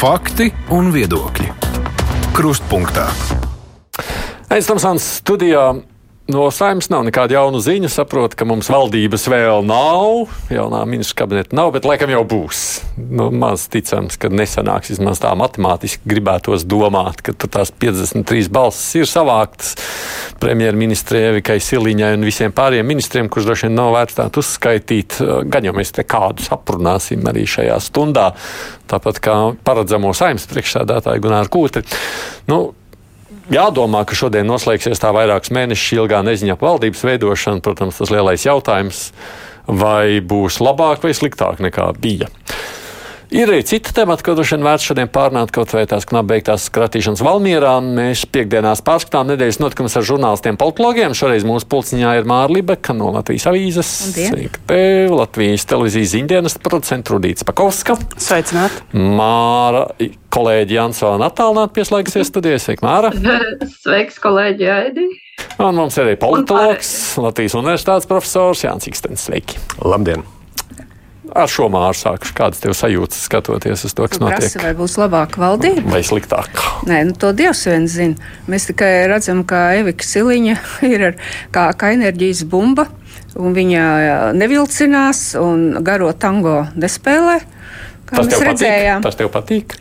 Fakti un viedokļi. Krustpunktā. Aizsmeļamies studijā. No saimnes nav nekāda jauna ziņa. Saprotu, ka mums valdības vēl nav, jaunā ministra kabineta nav, bet laikam jau būs. Nu, maz ticams, ka nesanāks vismaz tā matemātiski gribētos domāt, ka tās 53 balsis ir savāktas premjerministrē Evikai Siliņai un visiem pārējiem ministriem, kurus droši vien nav vērts tādu uzskaitīt. Gan jau mēs te kādus aprunāsim arī šajā stundā, tāpat kā paredzamo saimnes priekšsēdētāju Gunāru Kūtri. Nu, jādomā, ka šodien noslēgsies tā vairākus mēnešus ilgā neziņa par valdības veidošanu. Protams, tas lielais jautājums, vai būs labāk vai sliktāk nekā bija. Ir arī citi temati, ko droši vien vērts šodien pārnāt, kaut vai tās knapbeigtās skratīšanas Valmierā. Mēs piekdienās pārskatām nedēļas notikumus ar žurnālistiem, politologiem. Šoreiz mūsu pulciņā ir Māra Libeka no Latvijas avīzes. Tev, Latvijas televīzijas ziņdienas producents Rudīts Pakovska. Sveicināt! Māra, kolēģi Jansona attālināt pieslēgsies studijai. Sveika, Māra! Sveiks, kolēģi Aidi! Un mums ir arī politologs, Latvijas universitātes profesors Jānis Ikstens. Sveiki! Labdien! Ar šo māru sākuši. Kādas tev sajūtas skatoties uz to, kas Tu notiek? prasi, vai būs labāka valdība? Vai sliktāk? Nē, nu, to Dievs viens zina. Mēs tikai redzam, ka Evika Siliņa ir ar, kā, kā enerģijas bumba, un viņa nevilcinās un garo tango nespēlē. Tas tev redzējām, patīk? Tas tev patīk?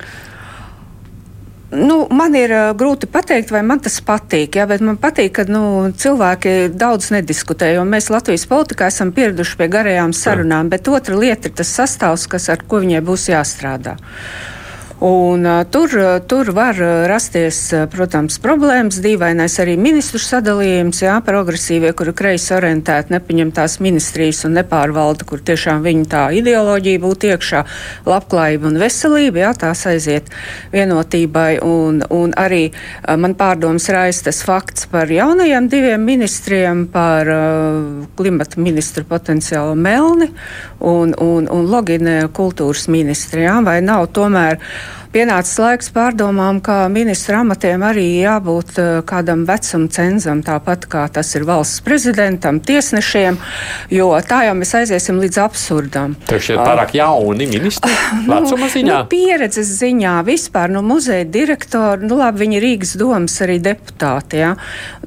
Nu, man ir uh, grūti pateikt, vai man tas patīk. Jā, bet man patīk, ka nu, cilvēki daudz nediskutē. Mēs Latvijas politikā esam pieraduši pie garajām sarunām, bet otra lieta ir tas sastāvs, kas, ar ko viņai būs jāstrādā. Un, uh, tur, uh, tur var rasties, uh, protams, problēmas. Dīvainais arī ministru sadalījums, jā, progresīvie, kuri kreisi orientēti, nepaņem tās ministrijas un nepārvalda, kur tiešām viņa tā ideoloģija būtu iekšā, labklājība un veselība, jā, tās aiziet vienotībai. Un, un arī uh, man pārdoms raisa tas fakts par jaunajiem diviem ministriem, par uh, klimata ministru potenciālu Melni un, un, un Logine kultūras ministru, jā, vai nav tomēr pienācis laiks pārdomām, ka ministra amatiem arī jābūt uh, kādam vecuma cenzam, tāpat kā tas ir valsts prezidentam, tiesnešiem, jo tā jau mēs aiziesim līdz absurdam. Tev šķiet pārāk jauni ministri vecuma ziņā? Nu, pieredzes ziņā vispār nu, muzeja direktora, nu labi, viņi Rīgas domas arī deputāti. Ja?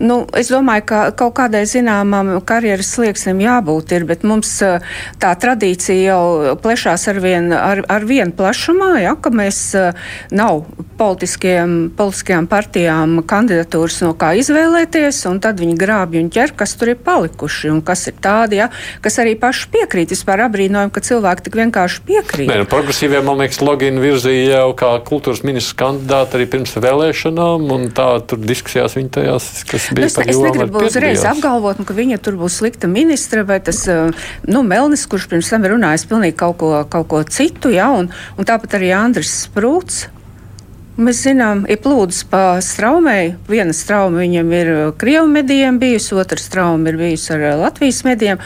Nu, es domāju, ka kaut kādai zināmam karjeras slieksnim jābūt ir, bet mums uh, tā tradīcija jau plešās ar vien, ar, ar vien plašumā, ja? ka mēs uh, nav politiskajām partijām kandidatūras, no kā izvēlēties, un tad viņi grābj un ķer, kas tur ir palikuši, un kas ir tādi, ja, kas arī paši piekrīt. Vispār apbrīnojam, ka cilvēki tik vienkārši piekrīt. Nē, nu, progresīviem, man liekas, Logina virzīja jau kā kultūras ministrs kandidāti arī pirms vēlēšanām, un tā tur diskusijās viņa tajās, kas bija nu, es, es negribu uzreiz apgalvot, nu, ka viņa tur būs slikta ministra, vai tas, nu, Melnis, kurš pirms tam ir runājis pilnīgi kaut ko, kaut ko citu, ja, un, un tāpat arī Andris Sprūts. Mēs zinām, ir plūdes pa straumei. Viena strauma viņam ir Krievu medijiem bijusi, otra strauma ir bijusi ar Latvijas medijiem.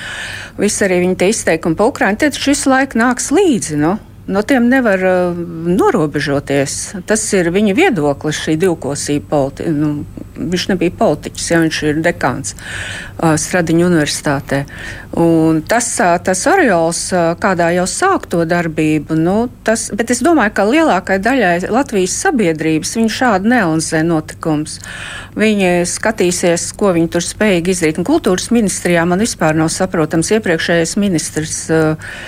Viss arī viņa te izteikumi pa Ukrainu. Tad šis laiks nāks līdzi. No? No tiem nevar uh, norobežoties. Tas ir viņa viedoklis, šī divkosība. Politi nu, viņš nebija politiķis, ja viņš ir dekāns uh, Stradiņu universitātē. Un tas, uh, tas oriols, uh, kādā jau sāk to darbību, nu, tas, bet es domāju, ka lielākai daļai Latvijas sabiedrības viņi šādi neanalizē notikums. Viņi skatīsies, ko viņi tur spējīgi izdarīt. Un kultūras ministrijā man vispār nav saprotams iepriekšējais ministrs. Uh,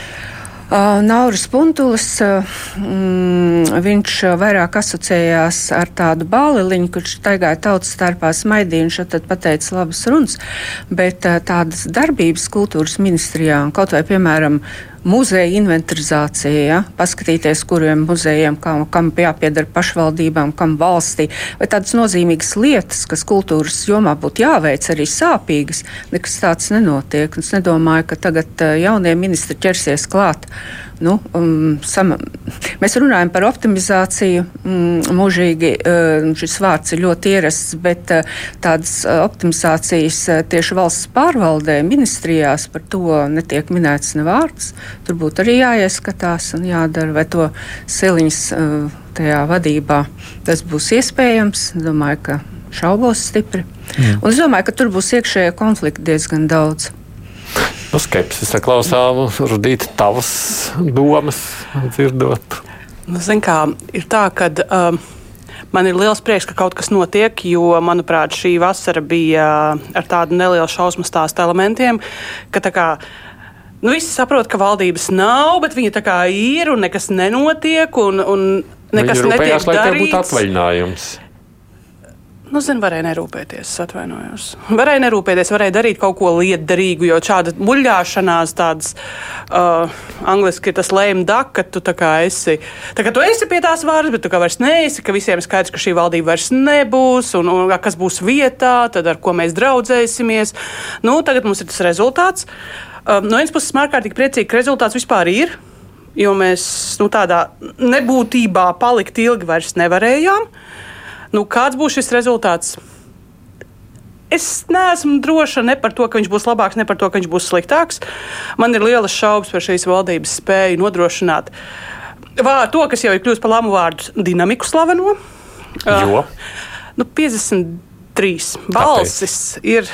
Nauris Puntulis, uh, mm, viņš vairāk asociējās ar tādu bāliņu, kurš taigāja tautas starpā smaidīja un šeit pateica labas runas, bet tādas darbības kultūras ministrijā, kaut vai, piemēram, muzeja inventarizācija, ja? paskatīties, kuriem muzejiem, kam, kam jāpiedara pašvaldībām, kam valstī, vai tādas nozīmīgas lietas, kas kultūras jomā būtu jāveic, arī sāpīgas, nekas tāds nenotiek. Es nedomāju, ka tagad jaunie ministri ķersies klāt. Nu, um, sama, mēs runājam par optimizāciju. Um, mūžīgi uh, šis vārds ir ļoti ierasts, bet uh, tādas uh, optimizācijas tieši valsts pārvaldē, ministrijās par to netiek minēts ne vārds. Tur būtu arī jāieskatās un jādara, vai to siliņas tajā vadībā tas būs iespējams. Domāju, ka šaubos stipri. Mm. Un es domāju, ka tur būs iekšējie konflikti diezgan daudz. Nu, skepsis klausām, rudīt tavas domas, dzirdot. Nu, Zin kā, ir tā, ka um, man ir liels prieks, ka kaut kas notiek, jo, manuprāt, šī vasara bija ar tādu nelielu šausmu stāstu elementiem, ka tā kā. Nu, visi saprot, ka valdības nav, bet viņa tā kā ir un nekas nenotiek. Un, un nekas Viņi rūpējās, netiek lai tev būtu darīts. atvaļinājums. Nu, zinu, varēja nerūpēties, es atvainojos. Varēja nerūpēties, varēja darīt kaut ko lietderīgu, jo šāda muļāšanās, tādas uh, angliski ir tas lame duck, ka tu esi, tā kā tu esi pie tās varas, bet tu kā vairs neesi, ka visiem ir skaidrs, ka šī valdība vairs nebūs, un, un kas būs vietā, tad ar ko mēs draudzēsimies. Nu, tagad mums ir tas rezultāts. Uh, no vienas puses, esmu ārkārtīgi priecīgi, ka rezultāts vispār ir. Jo mēs nu, tādā nebūtībā palikt ilgi vairs nevarējām. Nu, kāds būs šis rezultāts? Es neesmu droša ne par to, ka viņš būs labāks, ne par to, ka viņš būs sliktāks. Man ir lielas šaubas par šīs valdības spēju nodrošināt vā, to, kas jau ir kļuvis par lamu vārdu, dinamiku slaveno. Jo Nu, 53 balsis ir.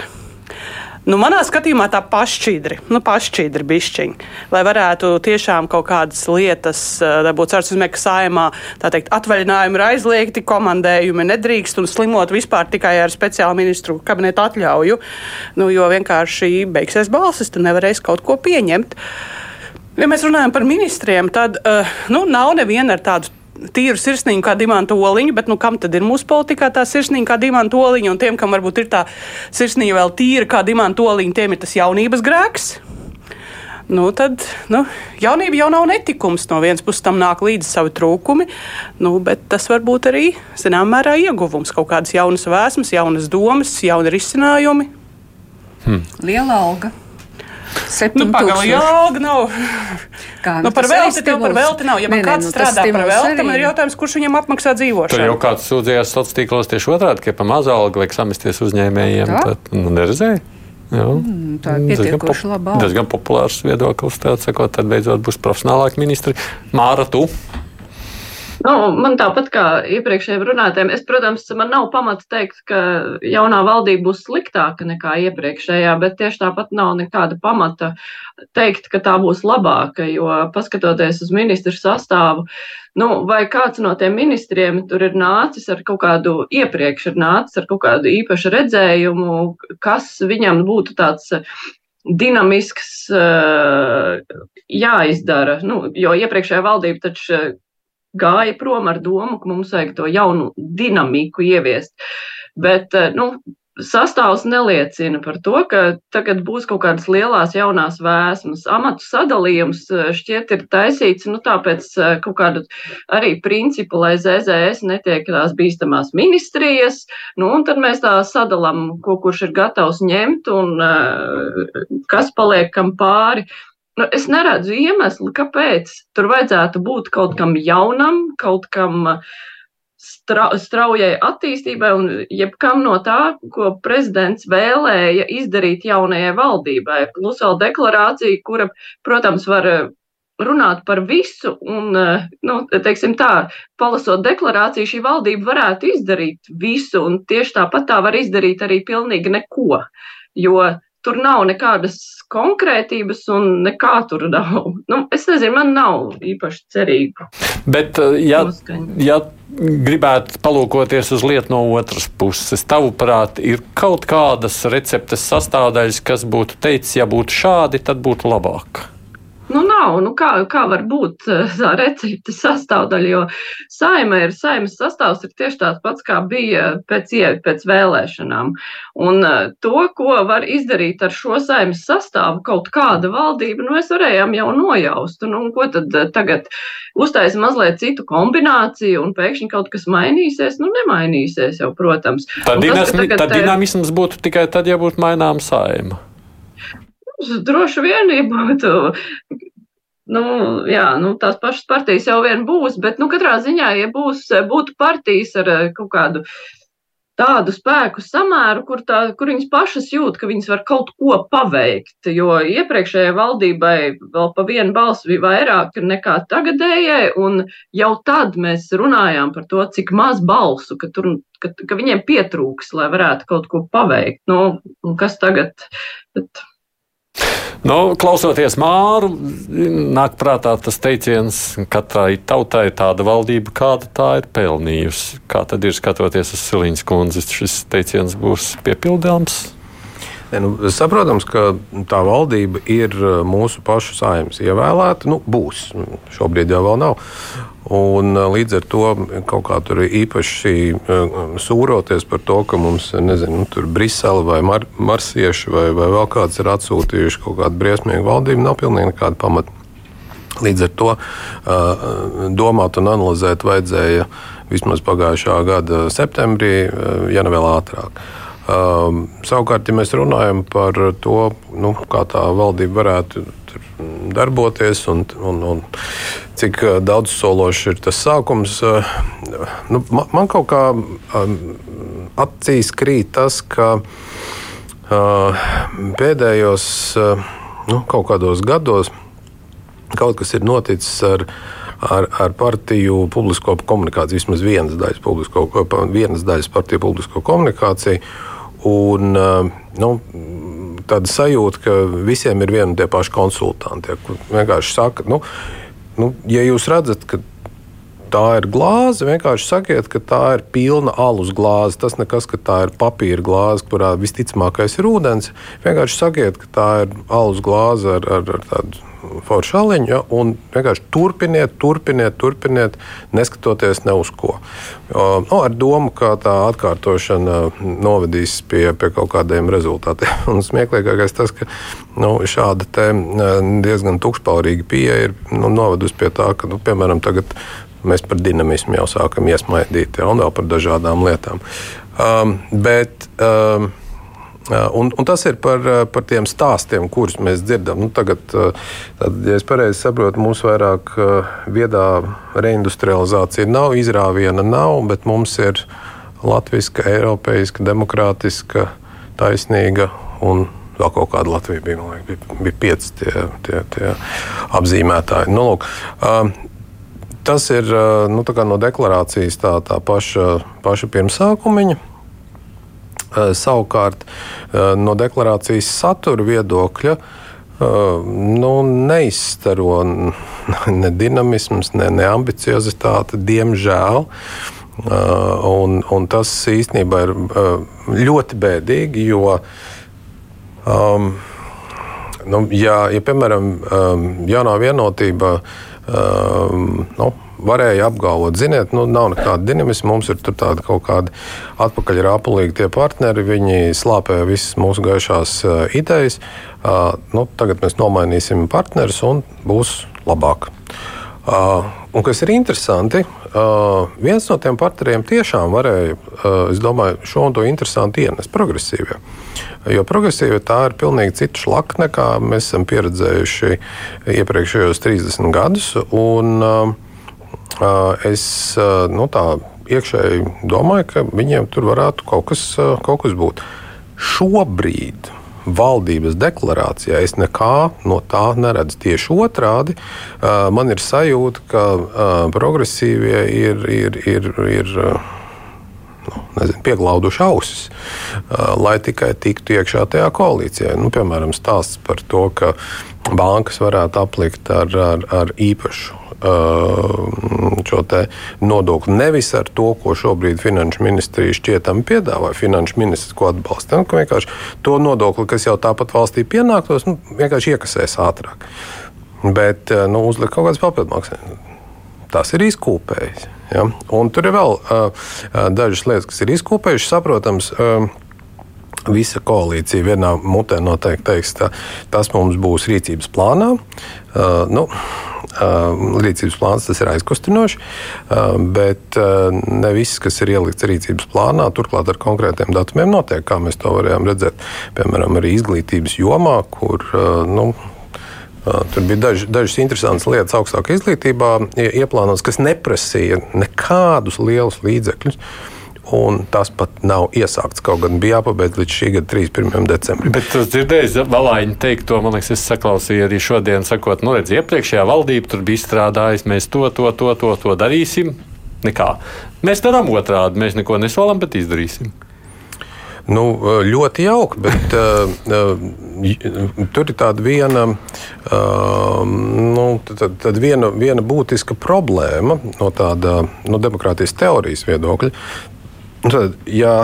Nu, manā skatījumā tā pašķidri, nu, pašķidri bišķiņi, lai varētu tiešām kaut kādas lietas, dabūt cārts uz meka saimā, tā teikt, atvaļinājumi ir aizliegti, komandējumi nedrīkst un slimot vispār tikai ar speciālu ministru kabinetu atļauju, nu, jo vienkārši beigsies balsis, tu nevarēsi kaut ko pieņemt. Ja mēs runājam par ministriem, tad uh, nu, nav neviena ar tādu tīru sirsniņu kā dimanta oliņu, bet nu, kam tad ir mūsu politikā tā sirsniņa kā dimanta oliņa? Un tiem, kam varbūt ir tā sirsniņa vēl tīra kā dimanta oliņa, tiem ir tas jaunības grēks. Nu, tad nu, jaunība jau nav netikums. No vienas puses tam nāk līdzi savi trūkumi, nu, bet tas var būt arī zināmā mērā ieguvums. Kaut kādas jaunas vēsmas, jaunas domas, jauni risinājumi. Liela alga. Nu, Pagaidām, jau alga nav. Kā, Nu, par tas arī velti tev par velti nav. Ja man Nē, nē, kāds nu, tas strādā par velti, man ir jautājums, kurš viņam apmaksā tur dzīvošanu. jau kāds sūdzējās sociālos tīklos tieši otrādi, ka pa mazu algu vajag samesties uzņēmējiem. Tā? Tad, nu, neredzēju. Jā. Mm, tā ir Diezgan pietiekoši laba alga. Diezgan populārs viedoklis. Tāds, sakot, tad beidzot būs profesionālāki ministri. Māra, tu? Nu, man tāpat kā iepriekšējiem runātājiem, es, protams, man nav pamata teikt, ka jaunā valdība būs sliktāka nekā iepriekšējā, bet tieši tāpat nav nekāda pamata teikt, ka tā būs labāka, jo paskatoties uz ministru sastāvu, nu, vai kāds no tiem ministriem tur ir nācis ar kaut kādu iepriekš ir nācis ar kaut kādu īpašu redzējumu, kas viņam būtu tāds dinamisks uh, jāizdara. Nu, jo iepriekšējā valdība taču gāja prom ar domu, ka mums vajag to jaunu dinamiku ieviest. Bet nu, sastāvs neliecina par to, ka tagad būs kaut kādas lielas jaunās vēsmas. Amatu sadalījums šķiet ir taisīts nu, tāpēc kaut kādu arī principu, lai ZZS netiek tās bīstamās ministrijas, nu, un tad mēs tā sadalām, ko kurš ir gatavs ņemt un kas paliek kam pāri. Nu, es neredzu iemeslu, kāpēc tur vajadzētu būt kaut kam jaunam, kaut kam stra straujai attīstībai un jebkam no tā, ko prezidents vēlēja izdarīt jaunajai valdībai. Plus vēl deklarācija, kura, protams, var runāt par visu, un, nu, teiksim tā, palasot deklarāciju, šī valdība varētu izdarīt visu, un tieši tāpat tā var izdarīt arī pilnīgi neko. Jo tur nav nekādas konkrētības un nekā tur nav. Nu, es nezinu, man nav īpaši cerību. Bet, ja, ja gribētu palūkoties uz lietu no otras puses, tavuprāt, ir kaut kādas receptes sastāvdaļas, kas būtu teicis, ja būtu šādi, tad būtu labāk. Nu, nav, nu kā, kā var būt tā recepte sastāvdaļa, jo saima ir, saimas sastāvs ir tieši tāds pats, kā bija pēc, pēc vēlēšanām. Un to, ko var izdarīt ar šo saimas sastāvu, kaut kāda valdība, nu, mēs varējām jau nojaust. Nu, ko tad tagad uztaisa mazliet citu kombināciju un pēkšņi kaut kas mainīsies? Nu, nemainīsies jau, protams. Tad, tas, tagad, tad dinamisms būtu tikai tad, ja būtu mainām saima. Droši vien, ja būtu. Nu, jā, nu, tās pašas partijas jau vien būs, bet, nu, katrā ziņā, ja būs, būtu partijas ar kaut kādu tādu spēku samēru, kur, tā, kur viņas pašas jūt, ka viņas var kaut ko paveikt. Jo iepriekšējai valdībai vēl pa vienu balsu bija vairāk nekā tagadējai, un jau tad mēs runājām par to, cik maz balsu, ka, tur, ka, ka viņiem pietrūks, lai varētu kaut ko paveikt. Nu, kas tagad? Bet... Nu, klausoties Māru, nāk prātā tas teiciens, ka katrai tautai tāda valdība, kāda tā ir pelnījusi. Kā tad ir skatoties uz Silīņas kundzes, šis teiciens būs piepildāms? Ne, nu, saprotams, ka tā valdība ir uh, mūsu pašu saimnes ievēlēta. Nu, būs. Šobrīd jau vēl nav. Un, uh, līdz ar to kaut kā tur īpaši uh, sūroties par to, ka mums nezinu, nu, Brisele vai Mar Marsieši vai, vai vēl kāds ir atsūtījuši kaut kādu briesmīgu valdību, nav pilnīgi nekāda pamata. Līdz ar to domāt un analizēt vajadzēja vismaz pagājušā gada septembrī, ja ne vēl ātrāk. Um, savukārt, ja mēs runājam par to, nu, kā tā valdība varētu darboties un, un, un cik daudz sološs ir tas sākums, uh, nu, man, man kaut kā um, acīs krīt tas, ka uh, pēdējos uh, nu, kaut kādos gados kaut kas ir noticis ar ar, ar partiju publisko komunikāciju, vismaz vienas daļas, publisko, vienas daļas partiju publisko komunikāciju. Un, nu, tāda sajūta, ka visiem ir vieni un tie paši konsultanti. Ja, vienkārši saka, nu, nu, ja jūs redzat, ka tā ir glāze, vienkārši sakiet, ka tā ir pilna alus glāze. Tas nekas, ka tā ir papīra glāze, kurā visticamākais ir ūdens. Vienkārši sakiet, ka tā ir alus glāze ar, ar, ar tādu foršu aliņu, ja, un vienkārši turpiniet, turpiniet, turpiniet, neskatoties ne uz ko. O, no, ar domu, ka tā atkārtošana novedīs pie, pie kaut kādiem rezultātiem. Un smieklīgākais tas, ka nu, šāda te, diezgan tukšpaurīga pieeja ir nu, novedusi pie tā, ka, nu, piemēram, tagad mēs par dinamismu jau sākam iesmaidīt, ja, un vēl par dažādām lietām. Um, bet, um, Un, un tas ir par, par tiem stāstiem, kurus mēs dzirdam. Nu, tagad, tad, ja es pareizi saprotu, mums vairāk viedā reindustrializācija nav, izrāviena nav, bet mums ir latviska, eiropeiska, demokrātiska, taisnīga un vēl kaut kāda Latvija bija. Liekas, bija, bija pieci tie, tie, tie apzīmētāji. Nu, lūk, tas ir nu, no deklarācijas tā, tā paša, paša pirmsākumiņa. Eh, savukārt eh, no deklarācijas satura viedokļa eh, nu, neizstaro ne dinamisms, ne, ne ambiciozitāte, diemžēl. Un, un tas īstenībā ir ļoti bēdīgi, jo, um, nu, ja, ja piemēram, jaunā vienotība um, nu, varēja apgalvot, ziniet, nu, nav nekāda dinamisma, mums ir tādi kaut kādi atpakaļrāpulīgi tie partneri, viņi slāpē visas mūsu gaišās uh, idejas. Uh, nu, tagad mēs nomainīsim partnerus un būs labāk. Uh, un kas ir interesanti, uh, viens no tiem partneriem tiešām varēja, uh, es domāju, šo un to interesanti ienest progresīvie. Jo progresīva tā ir pilnīgi cita šlaka nekā mēs esam pieredzējuši iepriekšējos 30 gadus. Un, uh, es nu, tā iekšēji domāju, ka viņiem tur varētu kaut kas, kaut kas būt. Šobrīd valdības deklarācijā es nekā no tā neredzu. Tieši otrādi man ir sajūta, ka progresīvie ir. ir, ir, ir nu, nezinu, pieglauduši ausis, lai tikai tiktu iekšā tajā koalīcijā. Nu, piemēram, stāsts par to, ka bankas varētu aplikt ar, ar, ar īpašu šo nodokli nevis ar to, ko šobrīd Finanšu ministrija šķietami piedāvā, Finanšu ministrs, ko atbalsta. Nu, vienkārši to nodokli, kas jau tāpat valstī pienāktos, nu, vienkārši iekasēs ātrāk. Bet nu, uzlikt kaut kādas papildmaksas. Tas ir izkūpējis. Ja? Un tur ir vēl uh, dažas lietas, kas ir izkūpējušas. Saprotams, uh, visa koalīcija vienā mutē noteikti teiks, ka tas mums būs rīcības plānā. Uh, nu, rīcības plāns tas ir aizkustinoši, uh, bet uh, ne viss, kas ir ielikts rīcības plānā, turklāt ar konkrētiem datumiem notiek, kā mēs to varējām redzēt, piemēram, arī izglītības jomā, kur. Uh, nu, uh, Tur bija daž, dažas interesantas lietas augstākā izglītībā, ieplānotas, kas neprasīja nekādus lielus līdzekļus. Uh, un tas pat nav iesākts. Kaut gan bija jāpabeidz līdz šī gada 31. decembrim. Bet jūs dzirdējāt, Valāņa teikt to, man liekas, es saklausīju arī šodien, sakot, nu, redz, iepriekšējā valdība tur bija izstrādājusi, mēs to, to, to, to, to darīsim. Nekā. Mēs darām otrādi, mēs neko nesolam, bet izdarīsim. Nu, ļoti jauki, bet uh, tur ir tāda viena, uh, nu, tad, tad viena, viena būtiska problēma no tāda no demokrātijas teorijas viedokļa. Tad, ja,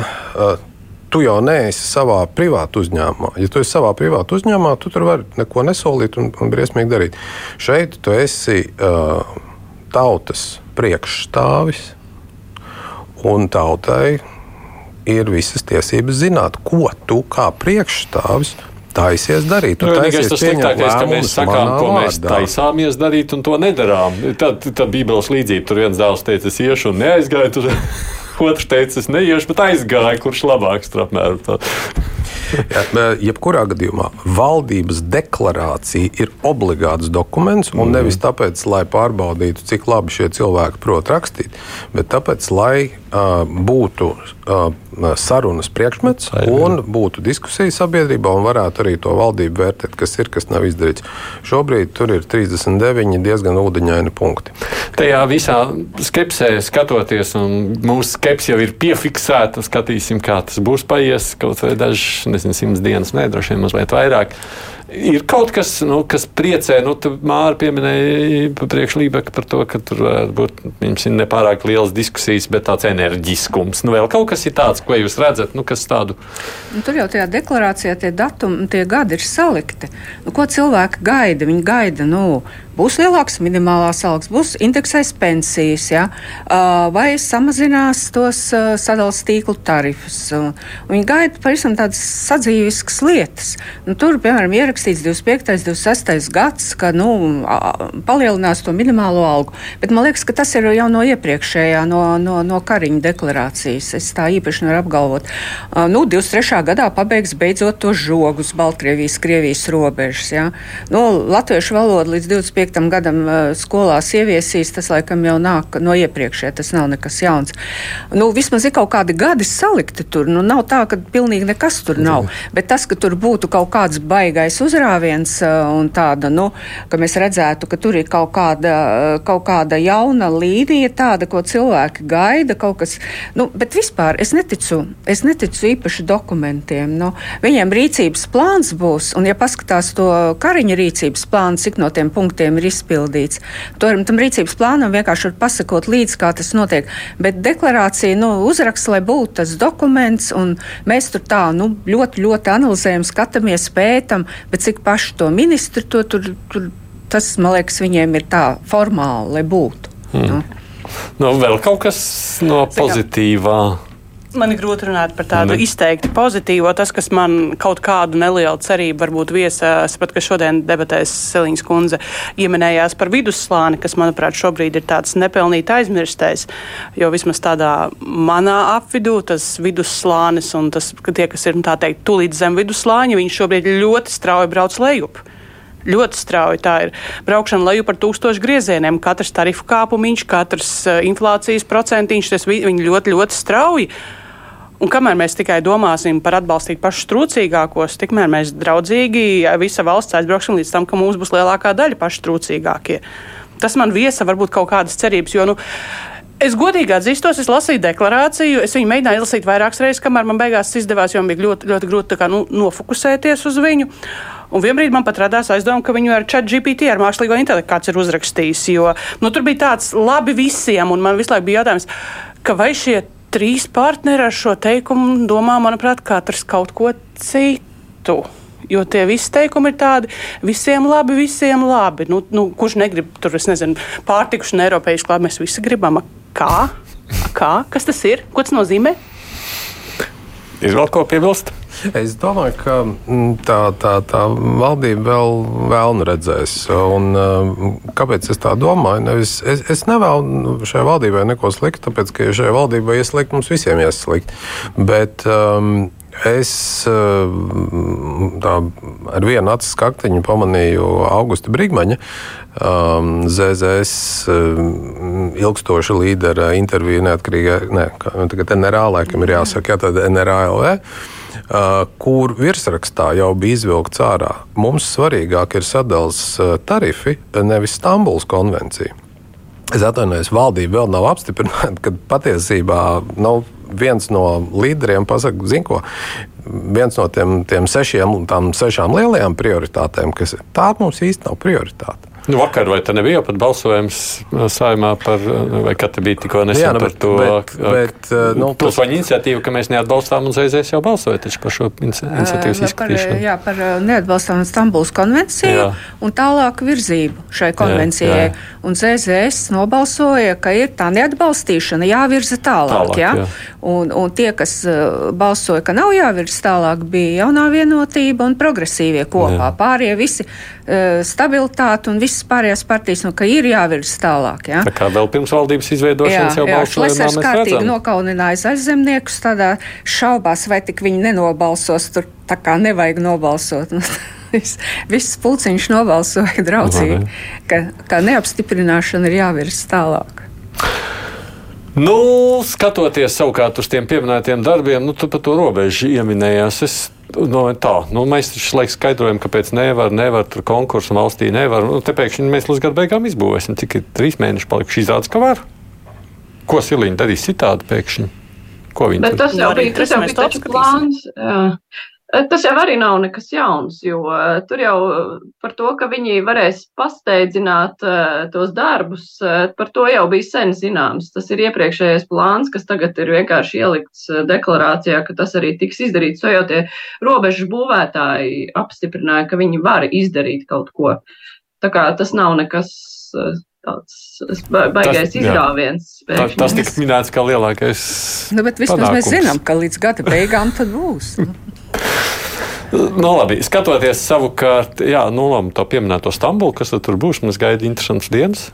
tu jau neesi savā privātu uzņēmumā. Ja tu esi savā privātu uzņēmumā, tu tur vari neko nesolīt un, un briesmīgi darīt. Šeit tu esi uh, tautas priekšstāvis, un tautai ir visas tiesības zināt, ko tu kā priekšstāvis taisies darīt. Nu, taisies tas sliktākais, ka mēs sakām, ko mēs vārdā. taisāmies darīt, un to nedarām. Tad, tad Bībeles līdzība tur viens dēls teica, es iešu un neaizgāju. Tur otrs teica, es neiešu, bet aizgāju, kurš labāks tur apmēram. Jā, jebkurā gadījumā valdības deklarācija ir obligāts dokuments, un mm. nevis tāpēc, lai pārbaudītu, cik labi šie cilvēki prot rakstīt, bet tāpēc, lai būtu sarunas priekšmets un būtu diskusija sabiedrībā un varētu arī to valdību vērtēt, kas ir, kas nav izdarīts. Šobrīd tur ir 39 diezgan ūdeņaini punkti. Tajā visā skepsē skatoties, un mūsu skepse jau ir piefiksēta, skatīsim, kā tas būs paies kaut vai dažas, nezinu, simts dienas, nē, droši vien mazliet vairāk ir kaut kas, nu, kas priecē. Nu, Māra pieminēja priekšlībeka par to, ka tur varētu būt viņams ir nepārāk lielas diskusijas, bet tāds enerģiskums. Nu, vēl kaut kas ir tāds, ko jūs redzat, nu, kas tādu. Nu, tur jau tajā deklarācijā tie datumi, tie gadi ir salikti. Nu, ko cilvēki gaida? Viņi gaida, nu, būs lielāks minimālās algas, būs indeksēs pensijas, ja? vai samazinās tos sadalījuma tīklu tarifus. Viņi gaida pavisam tādas sadzīviskas lietas. Nu, tur, piemēram, ierakstīts 25. un 26. gads, ka nu, palielinās to minimālo algu. Bet man liekas, ka tas ir jau no iepriekšējā, no, no, no Kariņa deklarācijas. Es tā īpaši nevaru apgalvot. Nu, 23. gadā pabeigs beidzot to žogus Baltkrievijas, Krievijas robežas. Ja? Nu, latviešu valoda līdz 25 piektam gadam skolās ieviesīs, tas laikam jau nāk no iepriekšējā, tas nav nekas jauns. Nu, vismaz ir kaut kādi gadi salikti tur. Nu, nav tā, ka pilnīgi nekas tur nav. Bet tas, ka tur būtu kaut kāds baigais uzrāviens un tāda, nu, ka mēs redzētu, ka tur ir kaut kāda, kaut kāda jauna līnija, tāda, ko cilvēki gaida, kaut kas. Nu, bet vispār es neticu, es neticu īpaši dokumentiem. Nu, viņiem rīcības plāns būs, un ja paskatās to kariņa rīcības plānu, cik no tiem punktiem ir izpildīts. Tur, tam rīcības plānam vienkārši var pasakot līdzi, kā tas notiek. Bet deklarācija nu, uzraksta, lai būtu tas dokuments, un mēs tur tā nu, ļoti, ļoti analizējam, skatāmies, pētam, bet cik paši to ministru to tur, tur tas, man liekas, viņiem ir tā formāli, lai būtu. Hmm. Nu. Nu, vēl kaut kas no pozitīvā. Man ir grūti runāt par tādu ne. izteikti pozitīvu. Tas, kas man kaut kādu nelielu cerību varbūt viesa, sapratu, ka šodien debatēs Seliņas kundze ieminējās par vidusslāni, kas, manuprāt, šobrīd ir tāds nepelnīti aizmirstais. Jo vismaz tādā manā apvidū tas vidusslānis un tas, tie, kas ir, nu, tā teikt, tulīt zem vidusslāņa, viņi šobrīd ļoti strauji brauc lejup. Ļoti strauji tā ir. Braukšana leju par tūkstošu griezieniem, katrs tarifu kāpumiņš, katrs uh, inflācijas procentiņš, tas viņi ļoti, ļoti strauji. Un kamēr mēs tikai domāsim par atbalstīt pašus trūcīgākos, tikmēr mēs draudzīgi visa valsts aizbrauksim līdz tam, ka mums būs lielākā daļa paši trūcīgākie. Tas man viesa varbūt kaut kādas cerības, jo, nu, Es godīgi atzīstos, es lasīju deklarāciju, es viņu mēģināju izlasīt vairākas reizes, kamēr man beigās izdevās, jo man bija ļoti, ļoti grūti kā, nu, nofokusēties uz viņu. Un vienbrīd man pat radās aizdoма, ka viņu ar chat GPT, ar mākslīgo intelektu kāds ir uzrakstījis. Jo nu, tur bija tāds labi visiem, un man visu laiku bija jautājums, vai šie trīs partneri ar šo teikumu domā, manuprāt, katrs kaut ko citu. Jo tie visi teikumi ir tādi, visiem labi, visiem labi. Nu, nu, kurš negrib tur, es nezinu, pārtikuši un eiropeisku labi, mēs visi gribam. Kā? Kā? Kas tas ir? Ko tas nozīmē? Ir vēl ko piebilst? Es domāju, ka mm, tā, tā, tā valdība vēl, vēl redzēs. Un, mm, kāpēc es tā domāju? Nevis, es, es nevēlu šai valdībai neko sliktu, tāpēc ka šai valdībai ies slikti, mums visiem ies slikti. Bet, um, Es tā, ar vienu acu skaktiņu pamanīju Augusta Brīsmaņa, um, ZZS um, ilgstoša līdera interviju neatkarīgā, ne, tagad NRA laikam ir jāsaka, jā, tad NRALV. Kur virsrakstā jau bija izvilkts ārā. Mums svarīgāk ir sadalījums tarifi, nevis Stambulas konvencija. Es atvainojos, valdība vēl nav apstiprināta, ka patiesībā nav. viens no līderiem pasaka, zin ko, viens no tiem, tiem sešiem, tām sešām lielajām prioritātēm, kas tā mums īsti nav prioritāte. Nu, vakar vai te nebija pat balsojums uh, saimā par, uh, vai kad te bija tikko nesen Jā, nu, bet, par to bet, bet, uh, nu, pilsoņu iniciatīvu, ka mēs neatbalstām un ZZS jau balsoja taču par šo iniciatīvas izskatīšanu. Par, jā, par neatbalstām Stambuls konvenciju jā. un tālāk virzību šai konvencijai. Jā, jā. Un ZZS nobalsoja, ka ir tā neatbalstīšana jāvirza tālāk. tālāk jā? Jā. Un, un tie, kas balsoja, ka nav jāvirza tālāk, bija jaunā vienotība un progresīvie kopā. Jā. Pārējie visi stabilitāte un viss pārējās partijas, nu, ka ir jāvirs tālāk. Ja? Tā kā vēl pirms valdības izveidošanas jā, jau balsojumā mēs kārtīgi redzam. nokaunināja zaļzemniekus tādā šaubās, vai tik viņi nenobalsos, tur tā kā nevajag nobalsot. Viss, viss pulciņš nobalsoja draudzīgi, ka, ka neapstiprināšana ir jāvirs tālāk. Nu, skatoties savukārt uz tiem pieminētiem darbiem, nu, tu par to robežu ieminējās. Es Nu, tā, nu, mēs taču laikam skaidrojam, kāpēc nevar, nevar tur konkursu valstī nevar. Nu, te pēkšņi mēs līdz gada beigām izbūvēsim, cik ir trīs mēneši palikuši izrādās, ka var. Ko Silīna darīs citādi pēkšņi? Ko viņi Bet tas jau bija, tas jau bija plāns. Jā. Eh, tas jau arī nav nekas jauns, jo eh, tur jau eh, par to, ka viņi varēs pasteidzināt tos darbus, par to jau bija sen zināms. Tas ir iepriekšējais plāns, kas tagad ir vienkārši ielikts deklarācijā, ka tas arī tiks izdarīts. To jau tie robežu būvētāji apstiprināja, ka viņi var izdarīt kaut ko. Tā kā tas nav nekas tāds baigais izrāviens. Tā, tas tika minēts kā lielākais. Nu, bet vismaz panākums. mēs zinām, ka līdz gada beigām tad būs. Nu, labi, skatoties savukārt, jā, nu, labi, to pieminēto Stambulu, kas tur būs, mums gaida interesants dienas.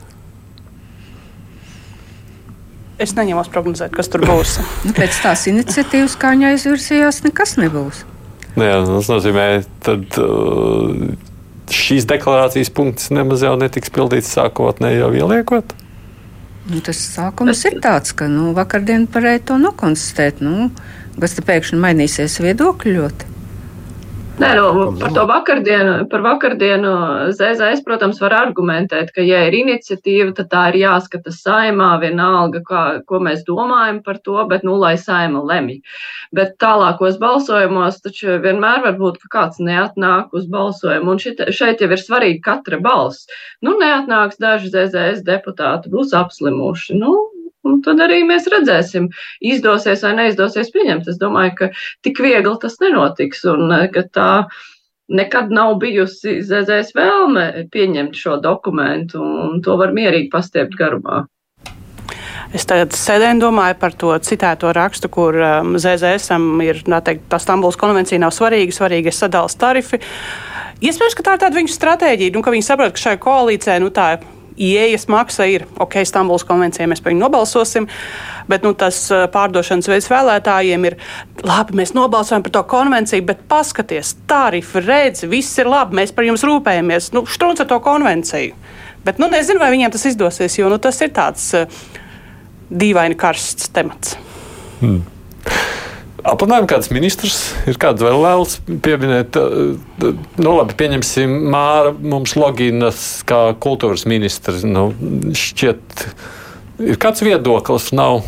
Es neņemos prognozēt, kas tur būs. nu, pēc tās iniciatīvas, kā viņa aizvirsījās, nekas nebūs. Jā, tas nozīmē, ka šīs deklarācijas punkts nemaz jau netiks pildīts sākotnēji jau ieliekot. Nu, tas sākums ir tāds, ka nu, vakardien varēja to nokonstatēt. Nu, kas te pēkšņi mainīsies viedokļi ļoti? Nē, nu, par to vakardienu, par vakardienu ZZS, protams, var argumentēt, ka, ja ir iniciatīva, tad tā ir jāskata saimā, vienalga, kā, ko mēs domājam par to, bet, nu, lai saima lemj. Bet tālākos balsojumos taču vienmēr var būt, ka kāds neatnāk uz balsojumu, un šit, šeit jau ir svarīgi katra balss. Nu, neatnāks daži ZZS deputāti, būs apslimuši. Nu, Un tad arī mēs redzēsim, izdosies vai neizdosies pieņemt. Es domāju, ka tik viegli tas nenotiks un eh, ka tā nekad nav bijusi ZZS vēlme pieņemt šo dokumentu, un to var mierīgi pastiept garumā. Es tagad sēdēju un domāju par to citēto rakstu, kur um, ZZS ir, teikt, tā Stambuls konvencija nav svarīga, svarīgi ir sadalījums tarifi. Iespējams, ka tā ir tāda viņu stratēģija, un ka viņi saprot, ka šai koalīcijai nu, tā ieejas maksa ir ok, Stambulas konvencija, mēs par viņu nobalsosim. Bet nu, tas eh, pārdošanas veids vēlētājiem ir labi, mēs nobalsojam par to konvenciju, bet paskaties, tarifi, redz, viss ir labi, mēs par jums rūpējamies. Nu, Štrunc ar to konvenciju. Bet nu, nezinu, vai viņiem tas izdosies, jo nu, tas ir tāds uh, dīvaini karsts temats. Hmm. Aplūkojam, kāds ministrs ir kāds vēl vēlas pieminēt. Nu, labi, pieņemsim, Māra mums loginas kā kultūras ministrs. Nu, šķiet, ir kāds viedoklis, nav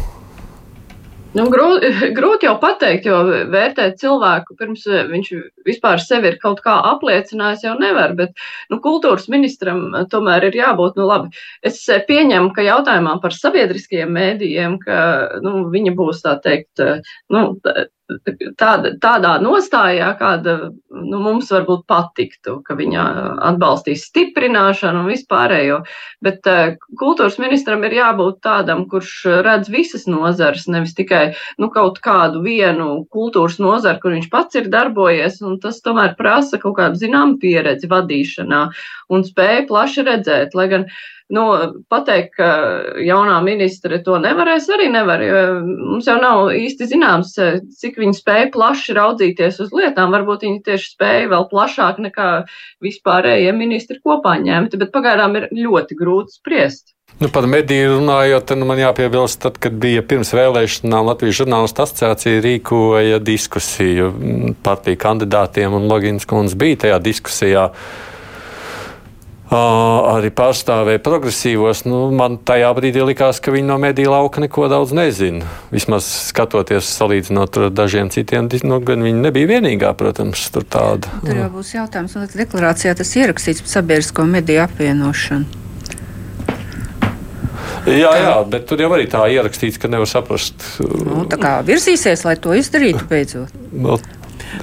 Nu, grūti, grūti jau pateikt, jo vērtēt cilvēku pirms viņš vispār sevi ir kaut kā apliecinājis, jau nevar. Bet nu, kultūras ministram tomēr ir jābūt, nu, labi. Es pieņemu, ka jautājumā par sabiedriskajiem mēdījiem, ka nu, viņa būs tā teikt, nu, tāda, tādā nostājā, kāda nu, mums varbūt patiktu, ka viņa atbalstīs stiprināšanu un vispārējo. Bet uh, kultūras ministram ir jābūt tādam, kurš redz visas nozares, nevis tikai nu, kaut kādu vienu kultūras nozaru, kur viņš pats ir darbojies. Tas tomēr prasa kaut kādu zināmu pieredzi vadīšanā un spēju plaši redzēt. Lai gan uh, Nu, pateikt, ka jaunā ministre to nevarēs, arī nevar. Mums jau nav īsti zināms, cik viņi spēja plaši raudzīties uz lietām. Varbūt viņi tieši spēja vēl plašāk nekā vispārējie ministri kopā ņemti, bet pagaidām ir ļoti grūti spriest. Nu, par mediju runājot, nu, man jāpiebilst, tad, kad bija pirms vēlēšanām Latvijas žurnālistu asociācija rīkoja diskusiju partiju kandidātiem, un Logins kundze bija tajā diskusijā. Arī pārstāvēja progresīvos. Nu, man tajā brīdī likās, ka viņi no mediju lauka neko daudz nezina. Vismaz skatoties, salīdzinot ar dažiem citiem, nu, gan viņi nebija vienīgā, protams, tur tāda. Tur jau būs jautājums, un deklarācijā tas ierakstīts par sabiedrisko mediju apvienošanu. Jā, jā, bet tur jau arī tā ierakstīts, ka nevar saprast. Nu, tā kā virzīsies, lai to izdarītu beidzot. No,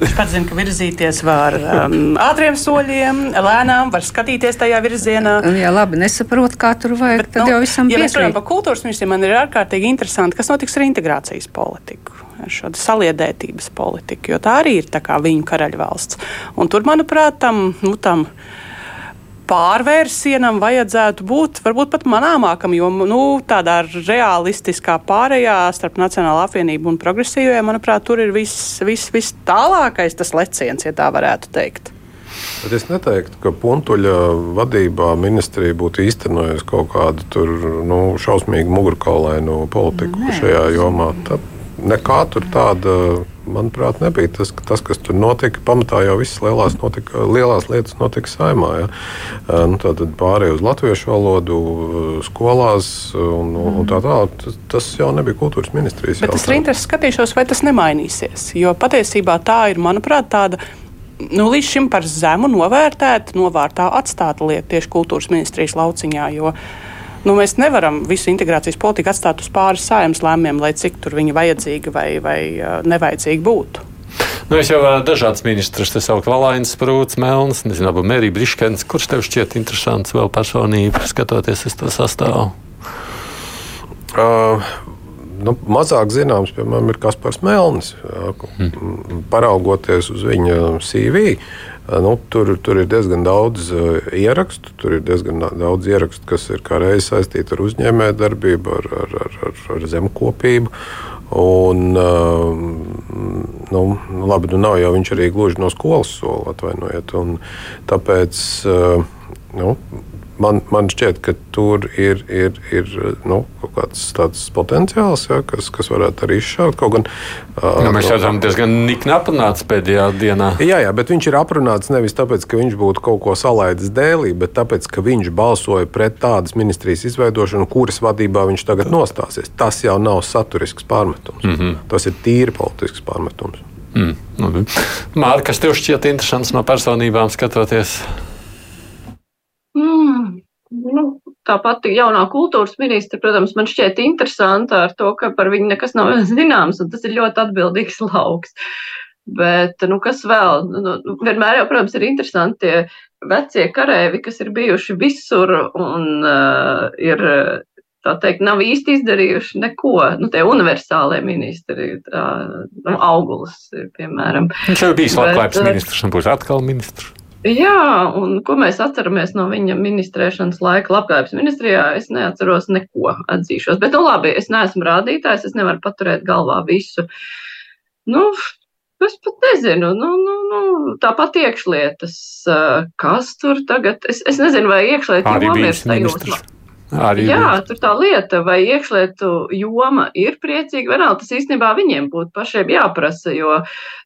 Viņš pats zina, ka virzīties var um, ātriem soļiem, lēnām, var skatīties tajā virzienā. Ja labi nesaprot, kā tur vajag, Bet, tad nu, jau visam ja mēs runājam par kultūras ministriju, man ir ārkārtīgi interesanti, kas notiks ar integrācijas politiku. Šo saliedētības politiku, jo tā arī ir tā kā viņu karaļvalsts. Un tur, manuprāt, tam, nu, tam pārvērsienam vajadzētu būt varbūt pat manāmākam, jo nu, tādā realistiskā pārējā starp Nacionālo apvienību un progresīvajiem, manuprāt, tur ir viss vis, vis tālākais tas leciens, ja tā varētu teikt. Bet es neteiktu, ka Puntuļa vadībā ministrija būtu īstenojusi kaut kādu tur, nu, šausmīgu mugurkaulainu politiku Nē, šajā jomā. Tad nekā tur tāda manuprāt, nebija tas, tas, kas tur notika. Pamatā jau visas lielās, notika, lielās lietas notika saimā. Ja? Nu, tad pārējai uz latviešu valodu, skolās un, un tā tālāk. Tas, tas jau nebija kultūras ministrijas. Bet es ar interesi skatīšos, vai tas nemainīsies. Jo patiesībā tā ir, manuprāt, tāda. Nu, līdz šim par zemu novērtēta, novārtā atstāta lieta tieši kultūras ministrijas lauciņā. Jo, uh, Nu, mēs nevaram visu integrācijas politiku atstāt uz pāris saimnes lēmumiem, lai cik tur viņi vajadzīgi vai, vai nevajadzīgi būtu. Nu, es jau dažādas ministrus te sauktu Valainas, Sprūts, Melns, nezinu, abu Merija Briškens. Kurš tev šķiet interesants vēl personība, skatoties uz to sastāvu? Uh, nu, mazāk zināms, piemēram, ir Kaspars Melnis. Hmm. Paraugoties uz viņa CV, uh, Nu, tur, tur ir diezgan daudz uh, ierakstu. Tur ir diezgan daudz ierakstu, kas ir reizes saistīti ar uzņēmējdarbību, ar, ar, ar, ar, ar zemkopību. Un, uh, nu, labi, nu nav jau viņš arī gluži no skolas sola, atvainojiet. Tāpēc nu, man, man šķiet, ka tur ir, ir, ir nu, kaut kāds tāds potenciāls, ja, kas, kas varētu arī izšaut. Kaut gan, nu, mēs redzam, diezgan nikni aprunāts pēdējā dienā. Jā, jā, bet viņš ir aprunāts nevis tāpēc, ka viņš būtu kaut ko salaidis dēlī, bet tāpēc, ka viņš balsoja pret tādas ministrijas izveidošanu, kuras vadībā viņš tagad nostāsies. Tas jau nav saturisks pārmetums. Mm -hmm. Tas ir tīri politisks pārmetums. Mm. Mārka, kas tev šķiet interesants no personībām skatoties? Nu, tā pati jaunā kultūras ministra, protams, man šķiet interesanta ar to, ka par viņu nekas nav zināms, un tas ir ļoti atbildīgs lauks. Bet, nu, kas vēl? Nu, nu, vienmēr jau, protams, ir interesanti tie vecie karēvi, kas ir bijuši visur un uh, ir, tā teikt, nav īsti izdarījuši neko. Nu, tie universālie ministri, tā, nu, augulis, piemēram. Viņš jau bijis labklājības uh, ministrs un būs atkal ministrs. Jā, un ko mēs atceramies no viņa ministrēšanas laika labklājības ministrijā, es neatceros neko, atzīšos. Bet, nu labi, es neesmu rādītājs, es nevaru paturēt galvā visu. Nu, es pat nezinu, nu, nu, nu, tāpat iekšlietas, kas tur tagad, es, es nezinu, vai iekšlietu joma ir sajūta. Arī Jā, bija. tur tā lieta, vai iekšlietu joma ir priecīga, vienalga tas īstenībā viņiem būtu pašiem jāprasa, jo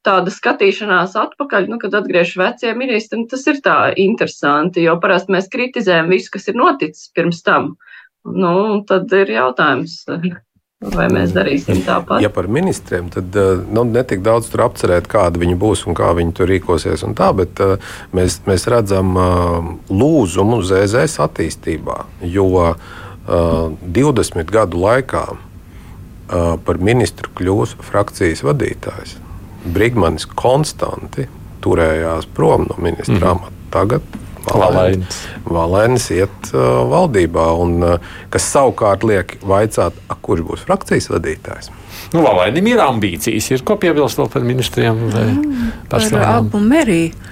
tāda skatīšanās atpakaļ, nu, kad atgriež vecie ministri, nu, tas ir tā interesanti, jo parasti mēs kritizējam visu, kas ir noticis pirms tam. Nu, tad ir jautājums, Vai mēs darīsim tāpat? Ja par ministriem, tad eh, nu, netik daudz tur apcerēt, kāda viņi būs un kā viņi tur rīkosies. Tā, bet uh, mēs, mēs redzam uh, lūzumu ZZS attīstībā, jo uh, 20 gadu laikā par ministru kļūs frakcijas vadītājs. Brigmanis konstanti turējās prom no ministra mm. amata. Tagad Valēns. Valēns iet uh, valdībā, un, uh, kas savukārt liek vaicāt, a, kurš būs frakcijas vadītājs. Nu, Valēnim ir ambīcijas, ir ko piebilst vēl par ministriem vai mm, par Albu Meriju.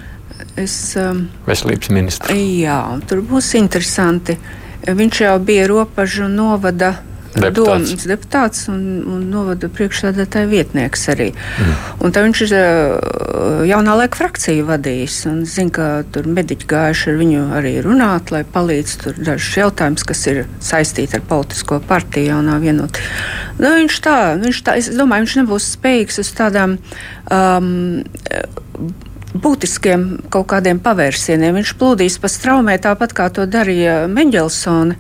Es, um, Veselības ministrs. Jā, tur būs interesanti. Viņš jau bija robežu novada Deputāts. domas deputāts un, un novada priekšsēdētāja vietnieks arī. Mm. Un tā viņš ir jaunā laika frakciju vadījis un zina, ka tur mediķi gājuši ar viņu arī runāt, lai palīdz tur dažus jautājumus, kas ir saistīti ar politisko partiju jaunā vienot. Nu, viņš tā, viņš tā, es domāju, viņš nebūs spējīgs uz tādām um, būtiskiem kaut kādiem pavērsieniem. Viņš plūdīs pa straumē tāpat kā to darīja Mendelsone.